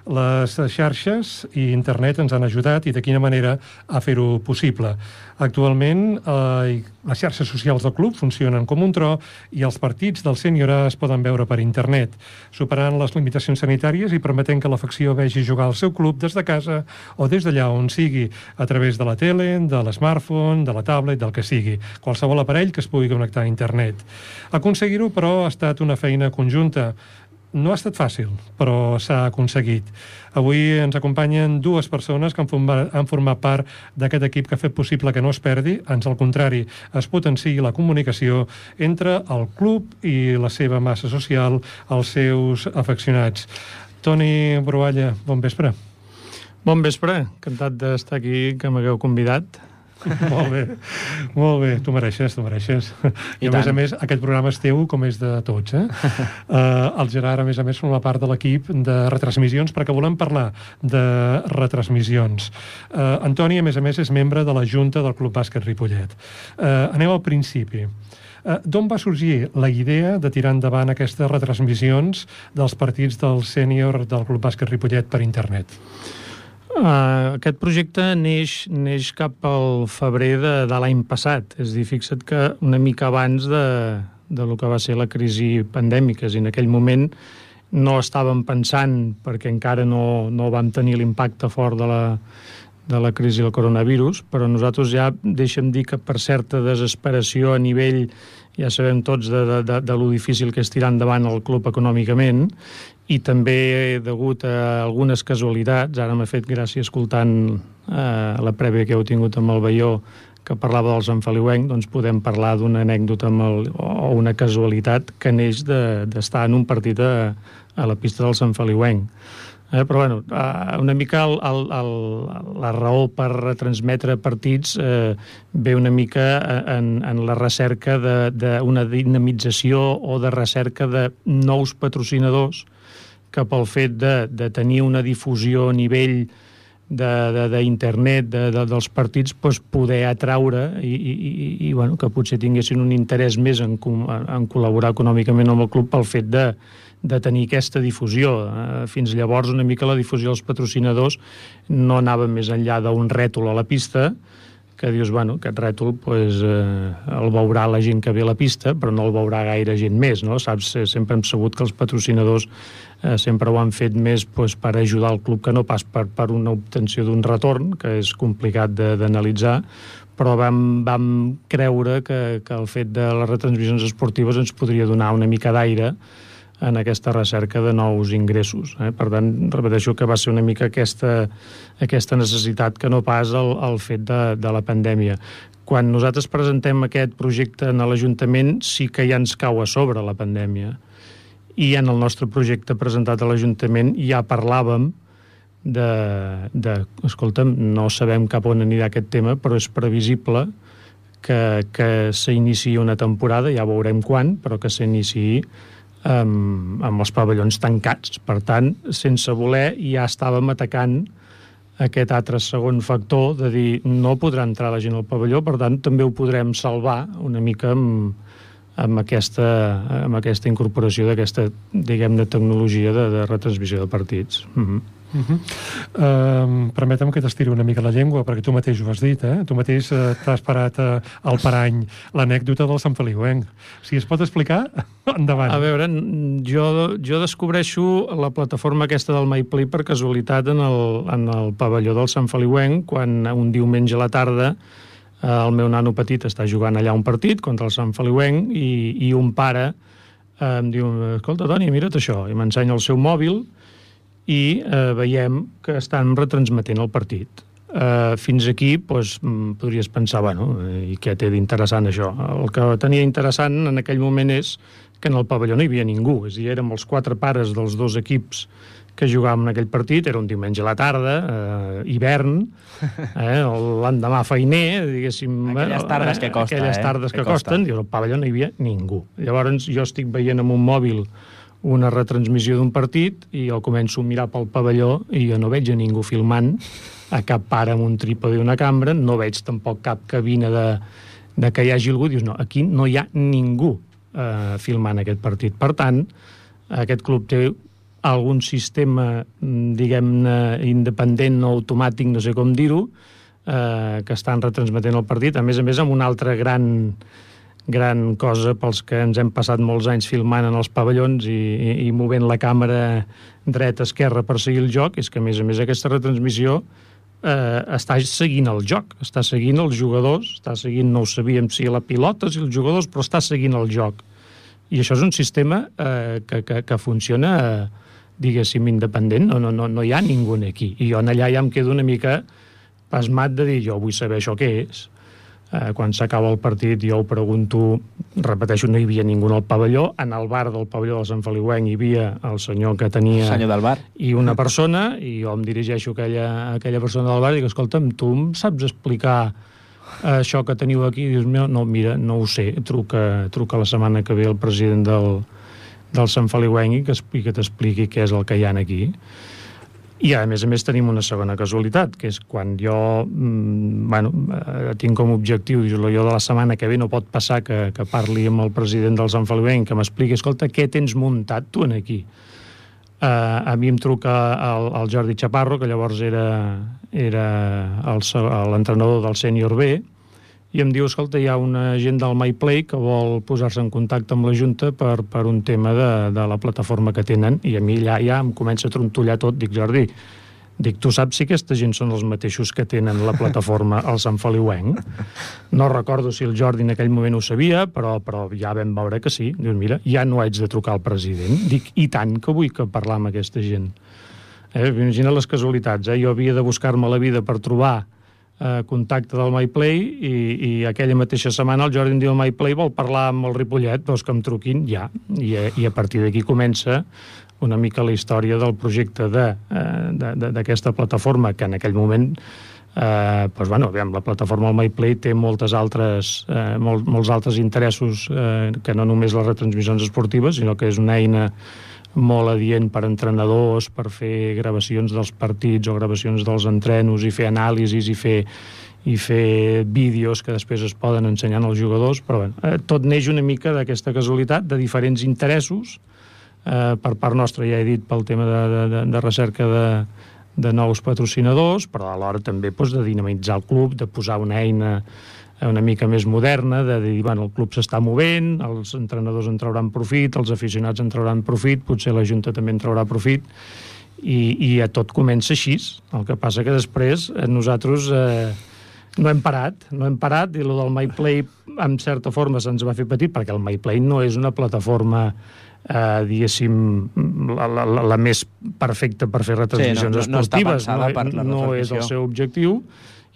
Les xarxes i internet ens han ajudat i de quina manera a fer-ho possible. Actualment, eh, les xarxes socials del club funcionen com un tro i els partits del sènior A es poden veure per internet, superant les limitacions sanitàries i permetent que l'afecció vegi jugar al seu club des de casa o des d'allà on sigui, a través de la tele, de l'smartphone, de la tablet, del que sigui, qualsevol aparell que es pugui connectar a internet. Aconseguir-ho, però, ha estat una feina conjunta. No ha estat fàcil, però s'ha aconseguit. Avui ens acompanyen dues persones que han format, han format part d'aquest equip que ha fet possible que no es perdi, ans al contrari, es potenciï la comunicació entre el club i la seva massa social, els seus afeccionats. Toni Brualla, bon vespre. Bon vespre, encantat d'estar aquí, que m'hagueu convidat. molt bé, molt bé. Tu mereixes, tu mereixes. I, I a tant. més a més, aquest programa és teu com és de tots, eh? uh, el Gerard, a més a més, forma part de l'equip de retransmissions perquè volem parlar de retransmissions. Uh, Antoni, a més a més, és membre de la Junta del Club Bàsquet Ripollet. Uh, anem al principi. Uh, D'on va sorgir la idea de tirar endavant aquestes retransmissions dels partits del sènior del Club Bàsquet Ripollet per internet? Uh, aquest projecte neix, neix cap al febrer de, de l'any passat. És a dir, fixa't que una mica abans de, de lo que va ser la crisi pandèmica. És dir, en aquell moment no estàvem pensant, perquè encara no, no vam tenir l'impacte fort de la, de la crisi del coronavirus, però nosaltres ja deixem dir que per certa desesperació a nivell ja sabem tots de, de, de, de lo difícil que és tirar endavant el club econòmicament i també degut a algunes casualitats, ara m'ha fet gràcia escoltant eh, la prèvia que heu tingut amb el Baió que parlava del Sant Feliuenc, doncs podem parlar d'una anècdota amb el, o una casualitat que neix d'estar de, en un partit a, a la pista del Sant Feliuenc. Eh, però bueno, eh, una mica el, el, el, la raó per retransmetre partits eh, ve una mica en, en la recerca d'una dinamització o de recerca de nous patrocinadors que pel fet de, de tenir una difusió a nivell d'internet de, de, de, de, dels partits pues, poder atraure i, i, i, i bueno, que potser tinguessin un interès més en, en col·laborar econòmicament amb el club pel fet de, de tenir aquesta difusió. Eh, fins llavors una mica la difusió dels patrocinadors no anava més enllà d'un rètol a la pista, que dius, bueno, aquest rètol pues, eh, el veurà la gent que ve a la pista, però no el veurà gaire gent més, no? Saps, eh, sempre hem sabut que els patrocinadors eh, sempre ho han fet més pues, per ajudar el club que no pas per, per una obtenció d'un retorn, que és complicat d'analitzar, però vam, vam creure que, que el fet de les retransmissions esportives ens podria donar una mica d'aire en aquesta recerca de nous ingressos. Eh? Per tant, repeteixo que va ser una mica aquesta, aquesta necessitat que no pas el, el fet de, de la pandèmia. Quan nosaltres presentem aquest projecte en l'Ajuntament sí que ja ens cau a sobre la pandèmia. I en el nostre projecte presentat a l'Ajuntament ja parlàvem de, de, escolta'm, no sabem cap on anirà aquest tema, però és previsible que, que s'iniciï una temporada, ja veurem quan, però que s'iniciï amb, amb els pavellons tancats. Per tant, sense voler, ja estàvem atacant aquest altre segon factor de dir no podrà entrar la gent al pavelló, per tant, també ho podrem salvar una mica amb, amb, aquesta, amb aquesta incorporació d'aquesta, diguem-ne, tecnologia de, de retransmissió de partits. Mm -hmm. Uh -huh. uh, permetem que t'estiri una mica la llengua, perquè tu mateix ho has dit, eh? Tu mateix uh, t'has parat uh, al parany l'anècdota del Sant Feliuenc. Si es pot explicar, endavant. A veure, jo, jo descobreixo la plataforma aquesta del MyPlay per casualitat en el, en el pavelló del Sant Feliuenc, quan un diumenge a la tarda el meu nano petit està jugant allà un partit contra el Sant Feliuenc i, i un pare uh, em diu, escolta, Toni, mira't això, i m'ensenya el seu mòbil, i eh, veiem que estan retransmetent el partit. Eh, fins aquí doncs, mm, podries pensar, bueno, eh, i què té d'interessant això? El que tenia interessant en aquell moment és que en el pavelló no hi havia ningú, és a dir, érem els quatre pares dels dos equips que jugàvem en aquell partit, era un diumenge a la tarda, eh, hivern, eh, l'endemà feiner, diguéssim... Aquelles tardes que costa, Aquelles eh? tardes que, que costen, i al pavelló no hi havia ningú. Llavors jo estic veient amb un mòbil una retransmissió d'un partit i jo començo a mirar pel pavelló i jo no veig a ningú filmant, a cap pare amb un trípode i una cambra, no veig tampoc cap cabina de, de que hi hagi algú, dius, no, aquí no hi ha ningú eh, filmant aquest partit. Per tant, aquest club té algun sistema, diguem-ne, independent o automàtic, no sé com dir-ho, eh, que estan retransmetent el partit, a més a més amb una altra gran gran cosa pels que ens hem passat molts anys filmant en els pavellons i, i, i movent la càmera dreta-esquerra per seguir el joc, és que, a més a més, aquesta retransmissió eh, està seguint el joc, està seguint els jugadors, està seguint, no ho sabíem si la pilota, si els jugadors, però està seguint el joc. I això és un sistema eh, que, que, que funciona, eh, diguéssim, independent, no, no, no, no hi ha ningú aquí. I jo allà ja em quedo una mica pasmat de dir, jo vull saber això què és, Eh, quan s'acaba el partit jo ho pregunto, repeteixo, no hi havia ningú al pavelló, en el bar del pavelló del Sant Feliuenc hi havia el senyor que tenia... Senyor del bar. I una persona, i jo em dirigeixo a aquella, a aquella persona del bar i dic, escolta'm, tu em saps explicar això que teniu aquí? I dius, no, mira, no ho sé, truca, truca la setmana que ve el president del, del Sant Feliuenc i que, que t'expliqui què és el que hi ha aquí. I, a més a més, tenim una segona casualitat, que és quan jo mm, bueno, eh, tinc com a objectiu, jo de la setmana que ve no pot passar que, que parli amb el president del Sant Feliuenc, que m'expliqui, escolta, què tens muntat tu en aquí? Uh, a mi em truca el, el Jordi Chaparro, que llavors era, era l'entrenador del sènior B, i em diu, escolta, hi ha una gent del MyPlay que vol posar-se en contacte amb la Junta per, per un tema de, de la plataforma que tenen, i a mi ja, ja em comença a trontollar tot, dic, Jordi, Dic, tu saps si aquesta gent són els mateixos que tenen la plataforma al Sant Feliuenc? No recordo si el Jordi en aquell moment ho sabia, però, però ja vam veure que sí. Dius, mira, ja no haig de trucar al president. Dic, i tant que vull que parlar amb aquesta gent. Eh, imagina les casualitats, eh? Jo havia de buscar-me la vida per trobar eh, contacte del MyPlay i, i aquella mateixa setmana el Jordi em diu MyPlay vol parlar amb el Ripollet, doncs que em truquin ja. I, eh, i a partir d'aquí comença una mica la història del projecte d'aquesta de, de, plataforma que en aquell moment eh, doncs, bueno, aviam, la plataforma del MyPlay té moltes altres, eh, molt, molts altres interessos eh, que no només les retransmissions esportives, sinó que és una eina molt adient per entrenadors, per fer gravacions dels partits o gravacions dels entrenos i fer anàlisis i fer i fer vídeos que després es poden ensenyar als jugadors, però bé, eh, tot neix una mica d'aquesta casualitat, de diferents interessos, eh, per part nostra, ja he dit, pel tema de, de, de recerca de, de nous patrocinadors, però alhora també doncs, de dinamitzar el club, de posar una eina una mica més moderna, de dir, bueno, el club s'està movent, els entrenadors en trauran profit, els aficionats en trauran profit, potser la Junta també en traurà profit, i, i a tot comença així. El que passa que després eh, nosaltres eh, no hem parat, no hem parat, i el del MyPlay en certa forma se'ns va fer petit, perquè el MyPlay no és una plataforma eh, diguéssim, la, la, la més perfecta per fer retransmissions sí, no, no, esportives. No, no, no és el seu objectiu,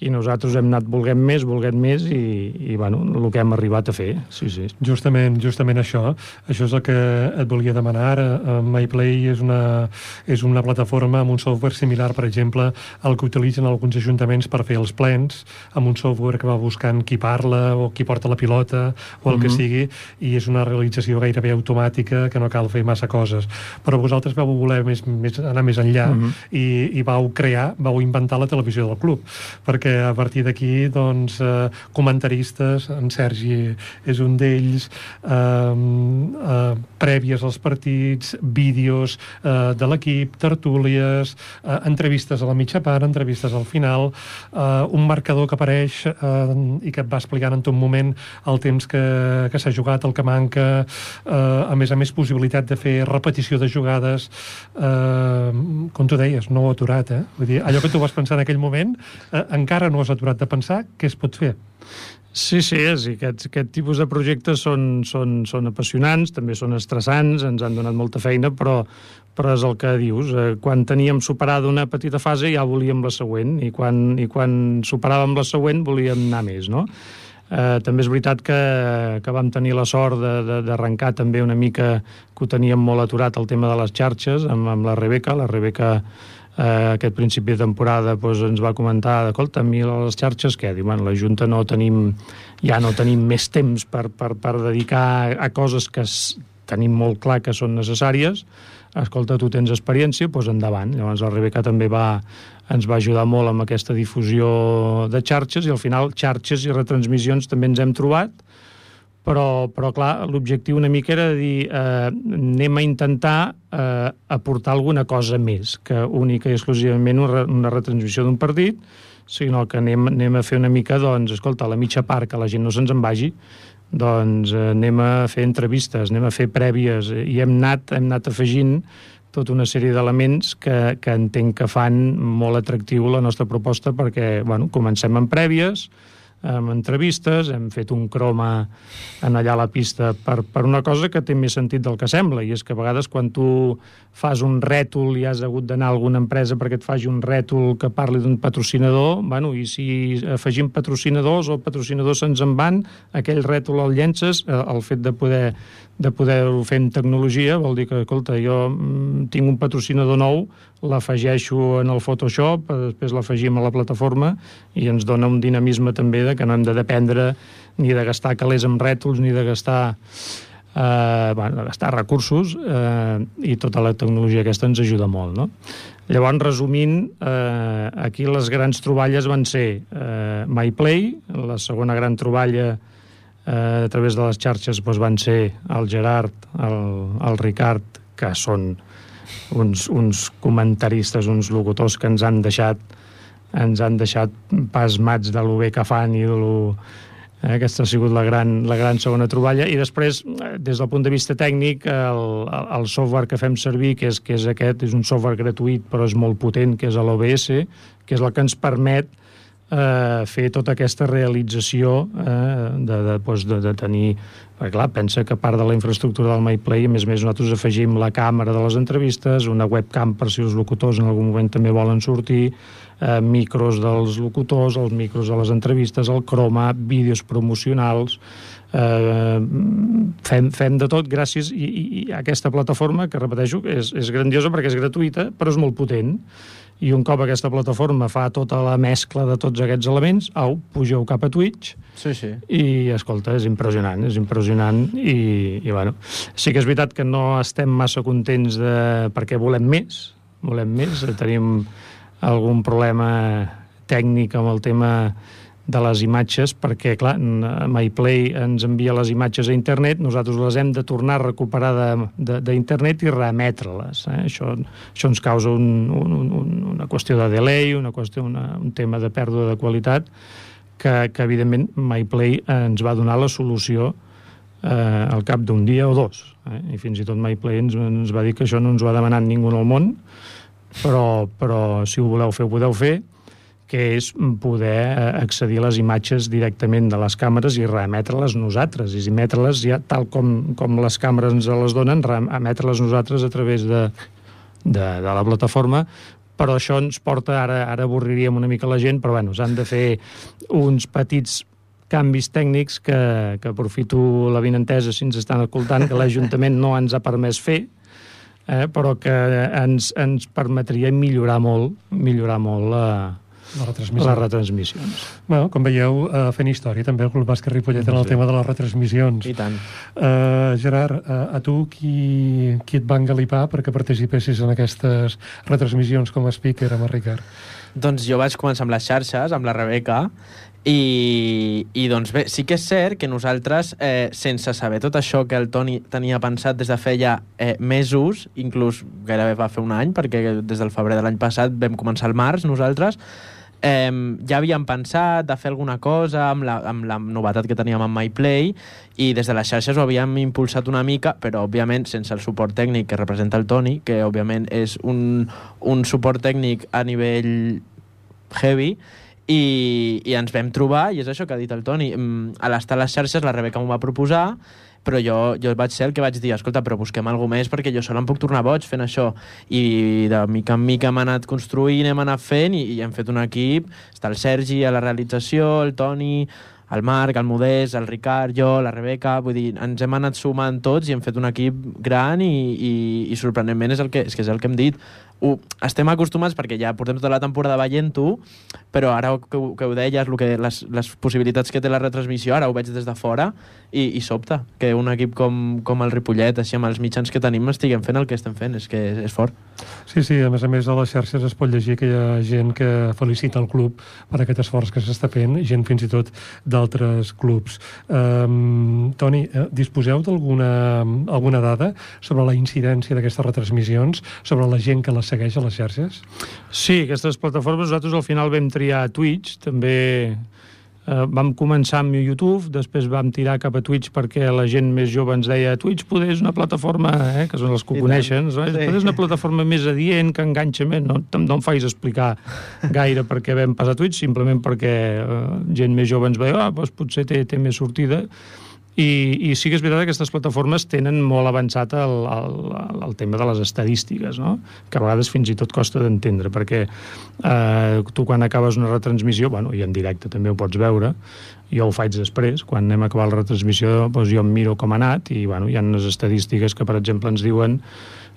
i nosaltres hem anat volguem més, volguem més i, i bueno, el que hem arribat a fer sí, sí. Justament, justament això això és el que et volia demanar ara uh, MyPlay és una, és una plataforma amb un software similar, per exemple al que utilitzen alguns ajuntaments per fer els plens amb un software que va buscant qui parla o qui porta la pilota o el mm -hmm. que mhm. sigui, i és una realització gairebé automàtica que no cal fer massa coses però vosaltres vau voler més, més, anar més enllà mm -hmm. i, i vau crear, vau inventar la televisió del club perquè perquè a partir d'aquí doncs, eh, comentaristes, en Sergi és un d'ells, eh, eh, prèvies als partits, vídeos eh, de l'equip, tertúlies, eh, entrevistes a la mitja part, entrevistes al final, eh, un marcador que apareix eh, i que et va explicant en tot moment el temps que, que s'ha jugat, el que manca, eh, a més a més possibilitat de fer repetició de jugades, eh, com tu deies, no ho aturat, eh? Vull dir, allò que tu vas pensar en aquell moment, eh, encara encara no has aturat de pensar què es pot fer. Sí, sí, és, aquest, aquest tipus de projectes són, són, són apassionants, també són estressants, ens han donat molta feina, però, però és el que dius. Eh, quan teníem superada una petita fase ja volíem la següent, i quan, i quan superàvem la següent volíem anar més, no? Eh, també és veritat que, que vam tenir la sort d'arrencar també una mica que ho teníem molt aturat el tema de les xarxes amb, amb la Rebeca. La Rebeca eh, aquest principi de temporada doncs, ens va comentar, escolta, a mi les xarxes què? Diu, bueno, la Junta no tenim, ja no tenim més temps per, per, per dedicar a coses que tenim molt clar que són necessàries, escolta, tu tens experiència, doncs endavant. Llavors la Rebeca també va, ens va ajudar molt amb aquesta difusió de xarxes i al final xarxes i retransmissions també ens hem trobat, però, però clar, l'objectiu una mica era dir eh, anem a intentar eh, aportar alguna cosa més que única i exclusivament una, una retransmissió d'un partit, sinó que anem, anem a fer una mica, doncs, escolta, a la mitja part, que la gent no se'ns en vagi, doncs eh, anem a fer entrevistes, anem a fer prèvies, eh, i hem anat, hem anat afegint tota una sèrie d'elements que, que entenc que fan molt atractiu la nostra proposta perquè, bueno, comencem amb prèvies, amb entrevistes, hem fet un croma en allà a la pista per, per una cosa que té més sentit del que sembla, i és que a vegades quan tu fas un rètol i has hagut d'anar a alguna empresa perquè et faci un rètol que parli d'un patrocinador, bueno, i si afegim patrocinadors o patrocinadors se'ns en van, aquell rètol el llences, eh, el fet de poder de poder-ho fer en tecnologia, vol dir que, escolta, jo mm, tinc un patrocinador nou, l'afegeixo en el Photoshop, eh, després l'afegim a la plataforma i ens dona un dinamisme també de que no hem de dependre ni de gastar calés amb rètols, ni de gastar eh, bueno, de gastar recursos eh, i tota la tecnologia aquesta ens ajuda molt, no? Llavors, resumint, eh, aquí les grans troballes van ser eh, MyPlay, la segona gran troballa eh, a través de les xarxes doncs, van ser el Gerard, el, el Ricard, que són uns, uns comentaristes, uns locutors que ens han deixat ens han deixat pasmats de lo bé que fan i de lo, Eh, aquesta ha sigut la gran, la gran segona troballa. I després, eh, des del punt de vista tècnic, el, el software que fem servir, que és, que és aquest, és un software gratuït però és molt potent, que és l'OBS, que és el que ens permet eh, fer tota aquesta realització eh, de, de, doncs, de, de tenir... Perquè, clar, pensa que part de la infraestructura del MyPlay, a més a més, nosaltres afegim la càmera de les entrevistes, una webcam per si els locutors en algun moment també volen sortir, eh, micros dels locutors, els micros de les entrevistes, el croma, vídeos promocionals, eh, fem, fem de tot gràcies i, i, i aquesta plataforma, que repeteixo, és, és grandiosa perquè és gratuïta, però és molt potent i un cop aquesta plataforma fa tota la mescla de tots aquests elements, au, pugeu cap a Twitch Sí, sí. i, escolta, és impressionant, és impressionant i, i bueno, sí que és veritat que no estem massa contents de... perquè volem més, volem més, tenim algun problema tècnic amb el tema de les imatges, perquè, clar, MyPlay ens envia les imatges a internet, nosaltres les hem de tornar a recuperar d'internet i reemetre-les. Eh? Això, això ens causa un, un, un, una qüestió de delay, una qüestió, una, un tema de pèrdua de qualitat, que, que evidentment MyPlay ens va donar la solució eh, al cap d'un dia o dos. Eh? I fins i tot MyPlay ens, ens va dir que això no ens ho ha demanat ningú el món, però, però si ho voleu fer, ho podeu fer, que és poder eh, accedir a les imatges directament de les càmeres i reemetre-les nosaltres, i emetre-les ja tal com, com les càmeres ens les donen, reemetre-les nosaltres a través de, de, de la plataforma, però això ens porta, ara, ara avorriríem una mica la gent, però bueno, s'han de fer uns petits canvis tècnics que, que aprofito la vinentesa si ens estan escoltant, que l'Ajuntament no ens ha permès fer, eh, però que ens, ens permetria millorar molt, millorar molt la, les retransmissions. Les retransmissions. Bueno, com veieu, uh, fent història també el Club Bàsquet Ripollet en el tema de les retransmissions. I tant. Uh, Gerard, uh, a tu qui, qui et va engalipar perquè participessis en aquestes retransmissions com a speaker amb el Ricard? Doncs jo vaig començar amb les xarxes, amb la Rebeca, i, i doncs bé, sí que és cert que nosaltres, eh, sense saber tot això que el Toni tenia pensat des de feia eh, mesos, inclús gairebé va fer un any, perquè des del febrer de l'any passat vam començar al març nosaltres, eh, ja havíem pensat de fer alguna cosa amb la, amb la novetat que teníem amb MyPlay i des de les xarxes ho havíem impulsat una mica, però òbviament sense el suport tècnic que representa el Toni, que òbviament és un, un suport tècnic a nivell heavy, i, i ens vam trobar, i és això que ha dit el Toni, a l'estar a les xarxes la Rebeca m'ho va proposar, però jo, jo vaig ser el que vaig dir, escolta, però busquem alguna més perquè jo sol em puc tornar boig fent això. I de mica en mica hem anat construint, hem anat fent i, i hem fet un equip. Està el Sergi a la realització, el Toni, el Marc, el Modest, el Ricard, jo, la Rebeca, vull dir, ens hem anat sumant tots i hem fet un equip gran i, i, i sorprenentment és, el que, és que és el que hem dit. Ho, estem acostumats perquè ja portem tota la temporada veient-ho, però ara que, que ho deies, que, les, les possibilitats que té la retransmissió, ara ho veig des de fora i, i sobta que un equip com, com el Ripollet, així amb els mitjans que tenim, estiguem fent el que estem fent, és que és, és fort. Sí, sí, a més a més a les xarxes es pot llegir que hi ha gent que felicita el club per aquest esforç que s'està fent, gent fins i tot d'altres clubs. Um, Toni, eh, disposeu d'alguna alguna dada sobre la incidència d'aquestes retransmissions, sobre la gent que les segueix a les xarxes? Sí, aquestes plataformes, nosaltres al final vam triar Twitch, també eh, vam començar amb YouTube, després vam tirar cap a Twitch perquè la gent més jove ens deia Twitch poder és una plataforma, eh, que són els que ho coneixen, no? Sí. és una plataforma més adient, que enganxa més, no, no em facis explicar gaire per què vam passar a Twitch, simplement perquè eh, gent més jove ens va dir, ah, doncs potser té, té més sortida, i, i sí que és veritat que aquestes plataformes tenen molt avançat el, el, el tema de les estadístiques, no? que a vegades fins i tot costa d'entendre, perquè eh, tu quan acabes una retransmissió, bueno, i en directe també ho pots veure, jo ho faig després, quan anem a acabar la retransmissió doncs jo em miro com ha anat i bueno, hi ha unes estadístiques que per exemple ens diuen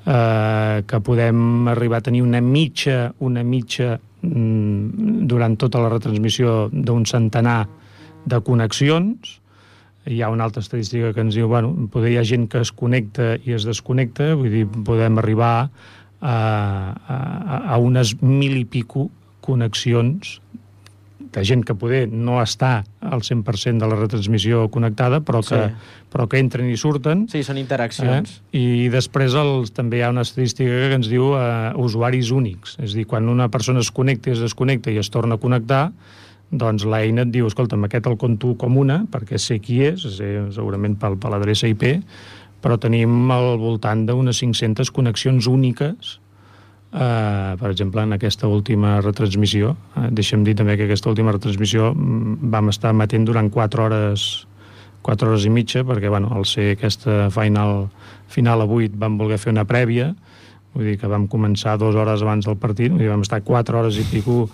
eh, que podem arribar a tenir una mitja, una mitja mm, durant tota la retransmissió d'un centenar de connexions, hi ha una altra estadística que ens diu, bueno, poder hi ha gent que es connecta i es desconnecta, vull dir, podem arribar a, a, a unes mil i pico connexions de gent que poder no està al 100% de la retransmissió connectada, però que, Sí. però que entren i surten. Sí, són interaccions. Eh? I després els, també hi ha una estadística que ens diu eh, usuaris únics. És dir, quan una persona es connecta i es desconnecta i es torna a connectar, doncs l'eina et diu, escolta'm, aquest el conto com una, perquè sé qui és, sé, segurament pel, per l'adreça IP, però tenim al voltant d'unes 500 connexions úniques Uh, per exemple, en aquesta última retransmissió, uh, deixa'm dir també que aquesta última retransmissió mm, vam estar matent durant 4 hores 4 hores i mitja, perquè bueno, al ser aquesta final, final a 8 vam voler fer una prèvia, vull dir que vam començar dues hores abans del partit, vull dir, vam estar 4 hores i pico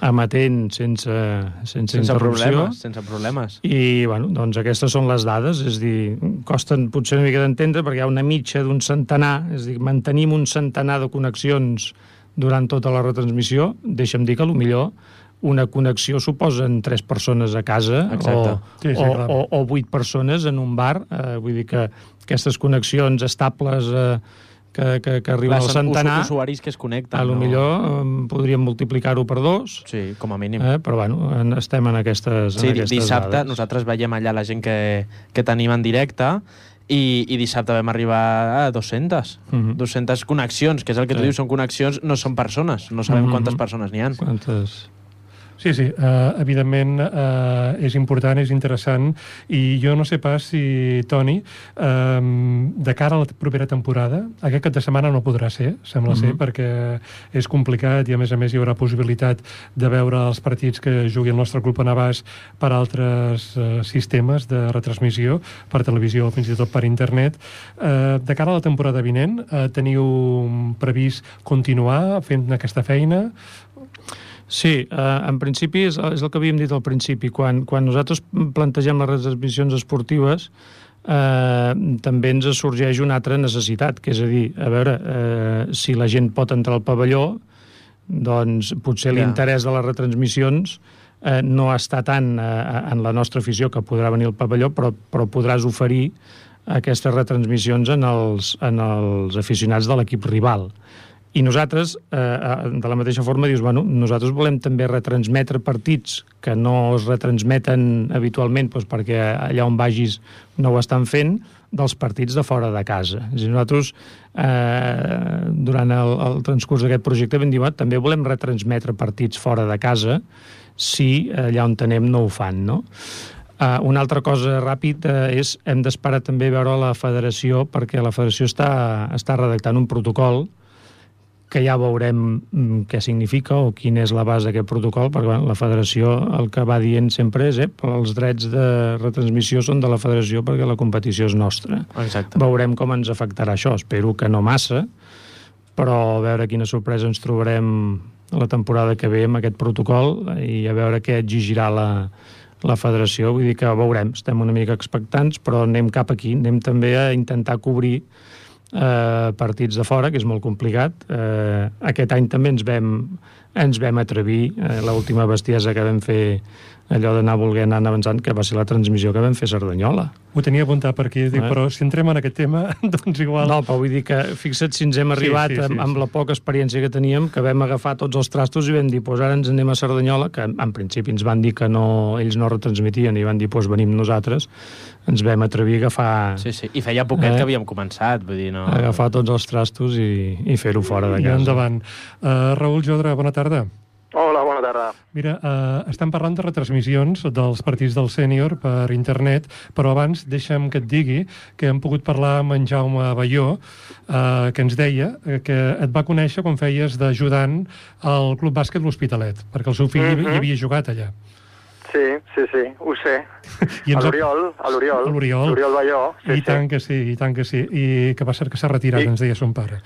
amatent sense, sense, Sense interrupció. problemes, sense problemes. I, bueno, doncs aquestes són les dades, és a dir, costen potser una mica d'entendre perquè hi ha una mitja d'un centenar, és a dir, mantenim un centenar de connexions durant tota la retransmissió, deixa'm dir que millor una connexió suposen tres persones a casa Exacte. o, Sí, sí, o, clar. o, o vuit persones en un bar, eh, vull dir que aquestes connexions estables eh, que, que, que arriben al centenar, usu- usuaris que es connecten. a lo no? millor podríem multiplicar-ho per dos, Sí, com a mínim. eh, però bueno, en- estem en aquestes, Sí, en aquestes dissabte dades. nosaltres veiem allà la gent que, que tenim en directe i, i dissabte vam arribar a 200. Mhm. 200 connexions, que és el que tu Sí. dius, són connexions, no són persones. No sabem Mhm. quantes persones n'hi ha. Quantes... Sí, sí, uh, evidentment uh, és important, és interessant, i jo no sé pas si, Toni, um, de cara a la propera temporada, aquest cap de setmana no podrà ser, sembla ser, Mhm. perquè és complicat i, a més a més, hi haurà possibilitat de veure els partits que jugui el nostre club a Navàs per altres uh, sistemes de retransmissió, per televisió o fins i tot per internet. Uh, de cara a la temporada vinent, uh, teniu previst continuar fent aquesta feina? Sí, eh, en principi és, és el que havíem dit al principi. Quan, quan nosaltres plantegem les retransmissions esportives, eh, també ens sorgeix una altra necessitat, que és a dir, a veure, eh, si la gent pot entrar al pavelló, doncs potser Ja. l'interès de les retransmissions eh, no està tant eh, en la nostra afició que podrà venir al pavelló, però, però podràs oferir aquestes retransmissions en els, en els aficionats de l'equip rival. I nosaltres, eh, eh, de la mateixa forma, dius, bueno, nosaltres volem també retransmetre partits que no es retransmeten habitualment doncs perquè allà on vagis no ho estan fent, dels partits de fora de casa. És a dir, nosaltres, eh, durant el, el transcurs d'aquest projecte, vam dir, "Va, també volem retransmetre partits fora de casa si allà on tenem no ho fan, no? Uh, una altra cosa ràpid uh, és hem d'esperar també veure la federació perquè la federació està, està redactant un protocol que ja veurem mm, què significa o quin és la base d'aquest protocol, perquè la federació el que va dient sempre és eh, els drets de retransmissió són de la federació perquè la competició és nostra. Exacte. Veurem com ens afectarà això. Espero que no massa, però a veure quina sorpresa ens trobarem la temporada que ve amb aquest protocol i a veure què exigirà la, la federació. Vull dir que veurem, estem una mica expectants, però anem cap aquí. Anem també a intentar cobrir eh, partits de fora, que és molt complicat. Eh, aquest any també ens vam, ens vam atrevir, eh, l'última bestiesa que vam fer allò d'anar volent anar avançant, que va ser la transmissió que vam fer a Cerdanyola. Ho tenia apuntat per aquí, dic, eh? però si entrem en aquest tema, doncs igual... No, però vull dir que fixa't si ens hem arribat sí, sí, sí, amb, amb la poca experiència que teníem, que vam agafar tots els trastos i vam dir, doncs ara ens anem a Cerdanyola, que en principi ens van dir que no, ells no retransmitien i van dir, doncs venim nosaltres, ens vam atrevir a agafar... Sí, sí, i feia poquet eh? que havíem començat, vull dir, no... Agafar tots els trastos i, i fer-ho fora de casa. I endavant. Uh, Raül Jodra, bona tarda. Hola, bona tarda. Mira, eh, estem parlant de retransmissions dels partits del sènior per internet, però abans deixa'm que et digui que hem pogut parlar amb en Jaume Balló, eh, que ens deia que et va conèixer quan feies d'ajudant al Club Bàsquet L'Hospitalet, perquè el seu fill mm -hmm. hi havia jugat allà. Sí, sí, sí, ho sé. I a l'Oriol, a l'Oriol. L'Oriol. L'Oriol Balló. Sí, I sí. tant que sí, i tant que sí. I que va ser que s'ha retirat, I... ens deia son pare.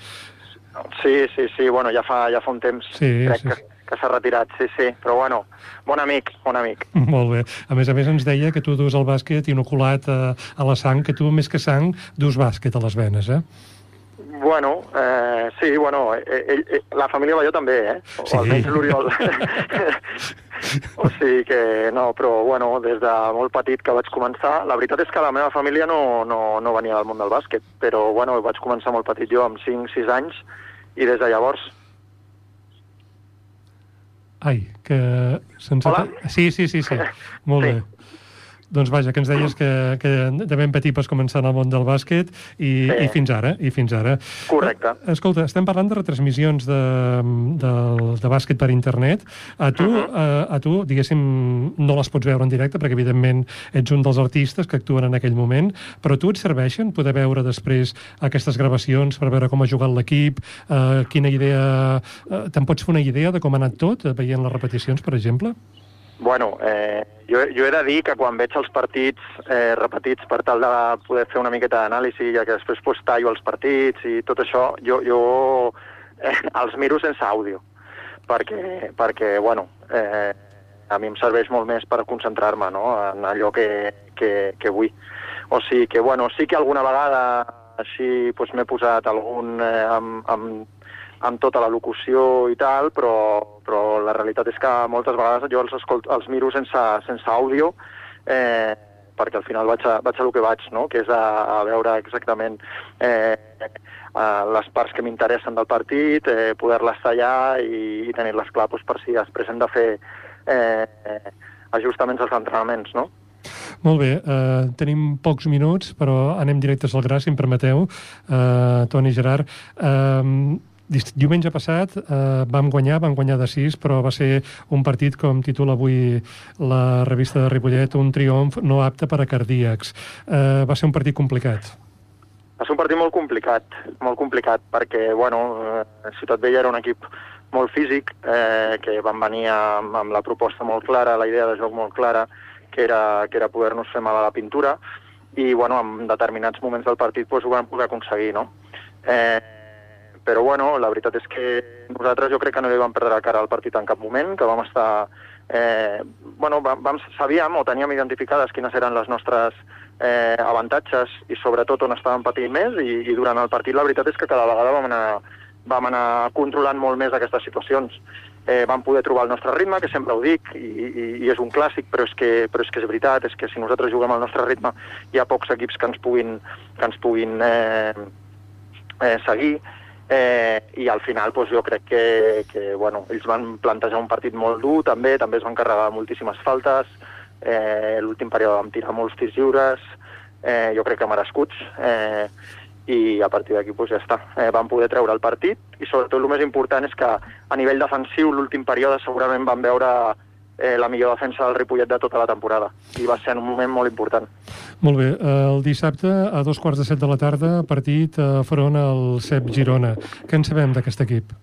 Sí, sí, sí, bueno, ja fa, ja fa un temps. Sí, crec sí, que... que s'ha retirat, sí, sí, però bueno, bon amic, bon amic. Molt bé. A més a més ens deia que tu dus el bàsquet inoculat a, a la sang, que tu més que sang dus bàsquet a les venes, eh? Bueno, eh, sí, bueno, ell, ell, ell, la família Balló també, eh? O sí. almenys l'Oriol. o sigui que, no, però, bueno, des de molt petit que vaig començar, la veritat és que la meva família no, no, no venia del món del bàsquet, però, bueno, vaig començar molt petit jo, amb 5-6 anys, i des de llavors Ai, que... Hola? Sí, sí, sí, sí. Molt sí. bé. Doncs vaja, que ens deies que, que de ben petit vas començar en el món del bàsquet i, sí. i fins ara, i fins ara. Correcte. Eh, escolta, estem parlant de retransmissions de, de, de bàsquet per internet. A tu, uh -huh. a, a tu, diguéssim, no les pots veure en directe perquè, evidentment, ets un dels artistes que actuen en aquell moment, però tu et serveixen poder veure després aquestes gravacions per veure com ha jugat l'equip, eh, quina idea... Eh, Te'n pots fer una idea de com ha anat tot, veient les repeticions, per exemple? Bueno, eh, jo, jo he de dir que quan veig els partits eh, repetits per tal de poder fer una miqueta d'anàlisi, ja que després pues, tallo els partits i tot això, jo, jo eh, els miro sense àudio, perquè, perquè bueno, eh, a mi em serveix molt més per concentrar-me no? en allò que, que, que vull. O sigui que, bueno, sí que alguna vegada així pues, m'he posat algun eh, amb, amb amb tota la locució i tal, però, però la realitat és que moltes vegades jo els, escolt, els miro sense, sense àudio, eh, perquè al final vaig a, vaig a lo que vaig, no? que és a, a veure exactament eh, a les parts que m'interessen del partit, eh, poder-les tallar i, i tenir-les clar doncs, per si després hem de fer eh, ajustaments als entrenaments, no? Molt bé, eh, tenim pocs minuts, però anem directes al gra, si em permeteu, eh, Toni Gerard. Eh, Diumenge passat eh, vam guanyar, vam guanyar de 6, però va ser un partit, com titula avui la revista de Ripollet, un triomf no apte per a cardíacs. Eh, va ser un partit complicat. Va ser un partit molt complicat, molt complicat, perquè, bueno, eh, Ciutat Vella era un equip molt físic, eh, que van venir amb, amb la proposta molt clara, la idea de joc molt clara, que era, que era poder-nos fer mal a la pintura, i, bueno, en determinats moments del partit doncs, ho vam poder aconseguir, no? Eh, però bueno, la veritat és que nosaltres jo crec que no li vam perdre la cara al partit en cap moment, que vam estar... Eh, bueno, vam, vam, sabíem o teníem identificades quines eren les nostres eh, avantatges i sobretot on estàvem patint més i, i durant el partit la veritat és que cada vegada vam anar, vam anar controlant molt més aquestes situacions. Eh, vam poder trobar el nostre ritme, que sempre ho dic, i, i, i és un clàssic, però és, que, però és que és veritat, és que si nosaltres juguem al nostre ritme hi ha pocs equips que ens puguin, que ens puguin eh, eh, seguir, Eh, I al final doncs, jo crec que, que bueno, ells van plantejar un partit molt dur també, també es van carregar moltíssimes faltes, eh, l'últim període vam tirar molts tirs lliures, eh, jo crec que merescuts, eh, i a partir d'aquí doncs, ja està. Eh, van poder treure el partit. I sobretot el més important és que a nivell defensiu l'últim període segurament van veure eh, la millor defensa del Ripollet de tota la temporada i va ser en un moment molt important. Molt bé, el dissabte a dos quarts de set de la tarda partit a front al CEP Girona. Què en sabem d'aquest equip?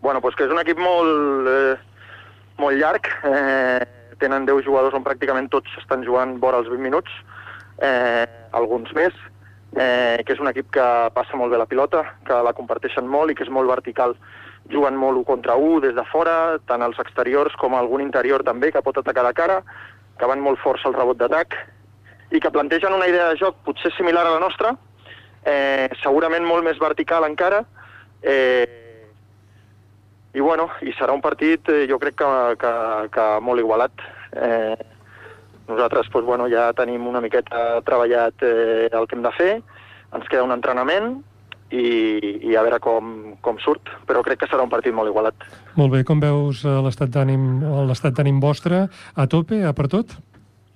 Bueno, doncs que és un equip molt, eh, molt llarg, eh, tenen 10 jugadors on pràcticament tots estan jugant vora els 20 minuts, eh, alguns més, eh, que és un equip que passa molt bé la pilota, que la comparteixen molt i que és molt vertical juguen molt un contra un des de fora, tant els exteriors com algun interior també, que pot atacar de cara, que van molt forts al rebot d'atac, i que plantegen una idea de joc potser similar a la nostra, eh, segurament molt més vertical encara, eh, i bueno, i serà un partit eh, jo crec que, que, que molt igualat. Eh, nosaltres doncs, bueno, ja tenim una miqueta treballat eh, el que hem de fer, ens queda un entrenament i, i a veure com, com surt, però crec que serà un partit molt igualat. Molt bé, com veus eh, l'estat d'ànim l'estat d'ànim vostre? A tope, a per tot?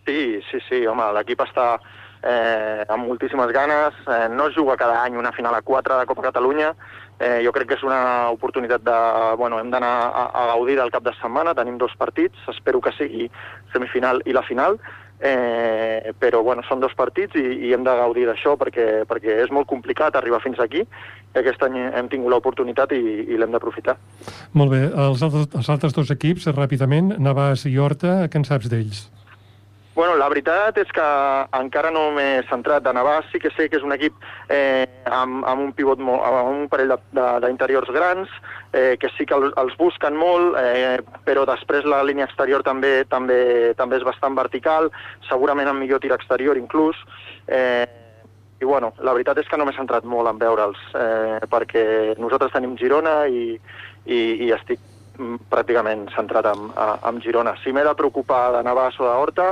Sí, sí, sí, home, l'equip està eh, amb moltíssimes ganes, eh, no es juga cada any una final a 4 de Copa Catalunya, eh, jo crec que és una oportunitat de... Bueno, hem d'anar a, a gaudir del cap de setmana, tenim dos partits, espero que sigui semifinal i la final, eh, però bueno, són dos partits i, i hem de gaudir d'això perquè, perquè és molt complicat arribar fins aquí i aquest any hem tingut l'oportunitat i, i l'hem d'aprofitar. Molt bé, els altres, els altres dos equips, ràpidament, Navàs i Horta, què en saps d'ells? Bueno, la veritat és que encara no m'he centrat. De Navàs, sí que sé que és un equip eh, amb, amb un pivot, molt, amb un parell d'interiors grans, eh, que sí que els, busquen molt, eh, però després la línia exterior també també també és bastant vertical, segurament amb millor tir exterior inclús, eh, i bueno, la veritat és que no m'he centrat molt en veure'ls, eh, perquè nosaltres tenim Girona i, i, i estic pràcticament centrat en, en Girona. Si m'he de preocupar de Navàs o de Horta,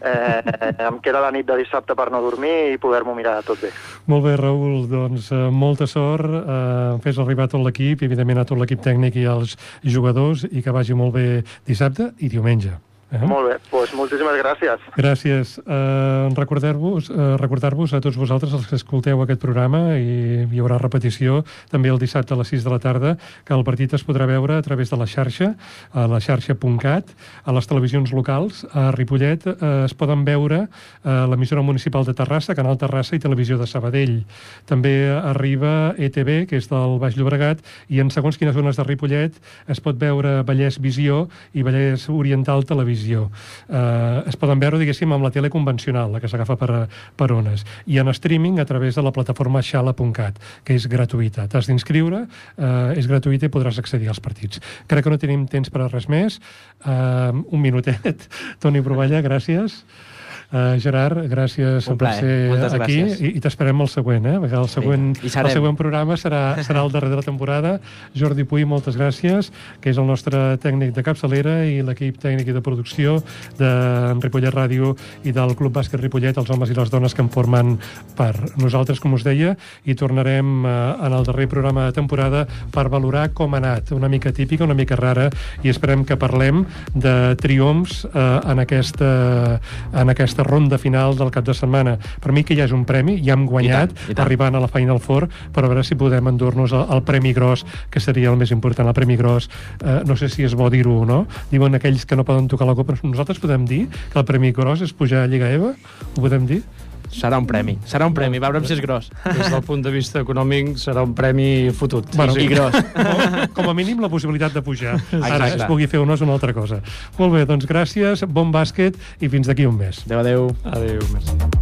eh, em queda la nit de dissabte per no dormir i poder-m'ho mirar tot bé. Molt bé, Raül, doncs eh, molta sort, eh, fes arribar tot l'equip, evidentment a tot l'equip tècnic i als jugadors, i que vagi molt bé dissabte i diumenge. Eh? Molt bé, doncs moltíssimes gràcies. Gràcies. Uh, Recordar-vos uh, recordar a tots vosaltres, els que escolteu aquest programa, i hi haurà repetició també el dissabte a les 6 de la tarda, que el partit es podrà veure a través de la xarxa, a la xarxa.cat, a les televisions locals. A Ripollet uh, es poden veure uh, l'emissora municipal de Terrassa, Canal Terrassa i Televisió de Sabadell. També arriba ETV, que és del Baix Llobregat, i en segons quines zones de Ripollet es pot veure Vallès Visió i Vallès Oriental Televisió televisió. Eh, es poden veure, diguéssim, amb la tele convencional, la que s'agafa per, per ones, i en streaming a través de la plataforma xala.cat, que és gratuïta. T'has d'inscriure, eh, és gratuïta i podràs accedir als partits. Crec que no tenim temps per a res més. Eh, un minutet. Toni Provalla, gràcies. Uh, Gerard, gràcies Un per ser Moltes aquí gràcies. i, i t'esperem el següent, eh? Perquè el següent, I el següent programa serà, serà el darrer de la temporada. Jordi Puy, moltes gràcies, que és el nostre tècnic de capçalera i l'equip tècnic i de producció de Ripollet Ràdio i del Club Bàsquet Ripollet, els homes i les dones que en formen part. Nosaltres, com us deia, hi tornarem eh, en el darrer programa de temporada per valorar com ha anat, una mica típica, una mica rara, i esperem que parlem de triomfs eh, en, aquesta, en aquesta ronda final del cap de setmana. Per mi que ja és un premi, ja hem guanyat, I tant, i tant. arribant a la Final Four, però a veure si podem endur-nos el, el Premi Gros, que seria el més important. El Premi Gros, eh, no sé si és bo dir-ho o no, diuen aquells que no poden tocar la copa, nosaltres podem dir que el Premi Gros és pujar a Lliga EVA? Ho podem dir? Serà un premi. Serà un premi, veurem si és gros. Des del punt de vista econòmic serà un premi fotut. Bueno, I gros. Com, com a mínim la possibilitat de pujar. Ara Exacte. es pugui fer o no és una altra cosa. Molt bé, doncs gràcies, bon bàsquet i fins d'aquí un mes. Adéu, adéu. Adéu, merci.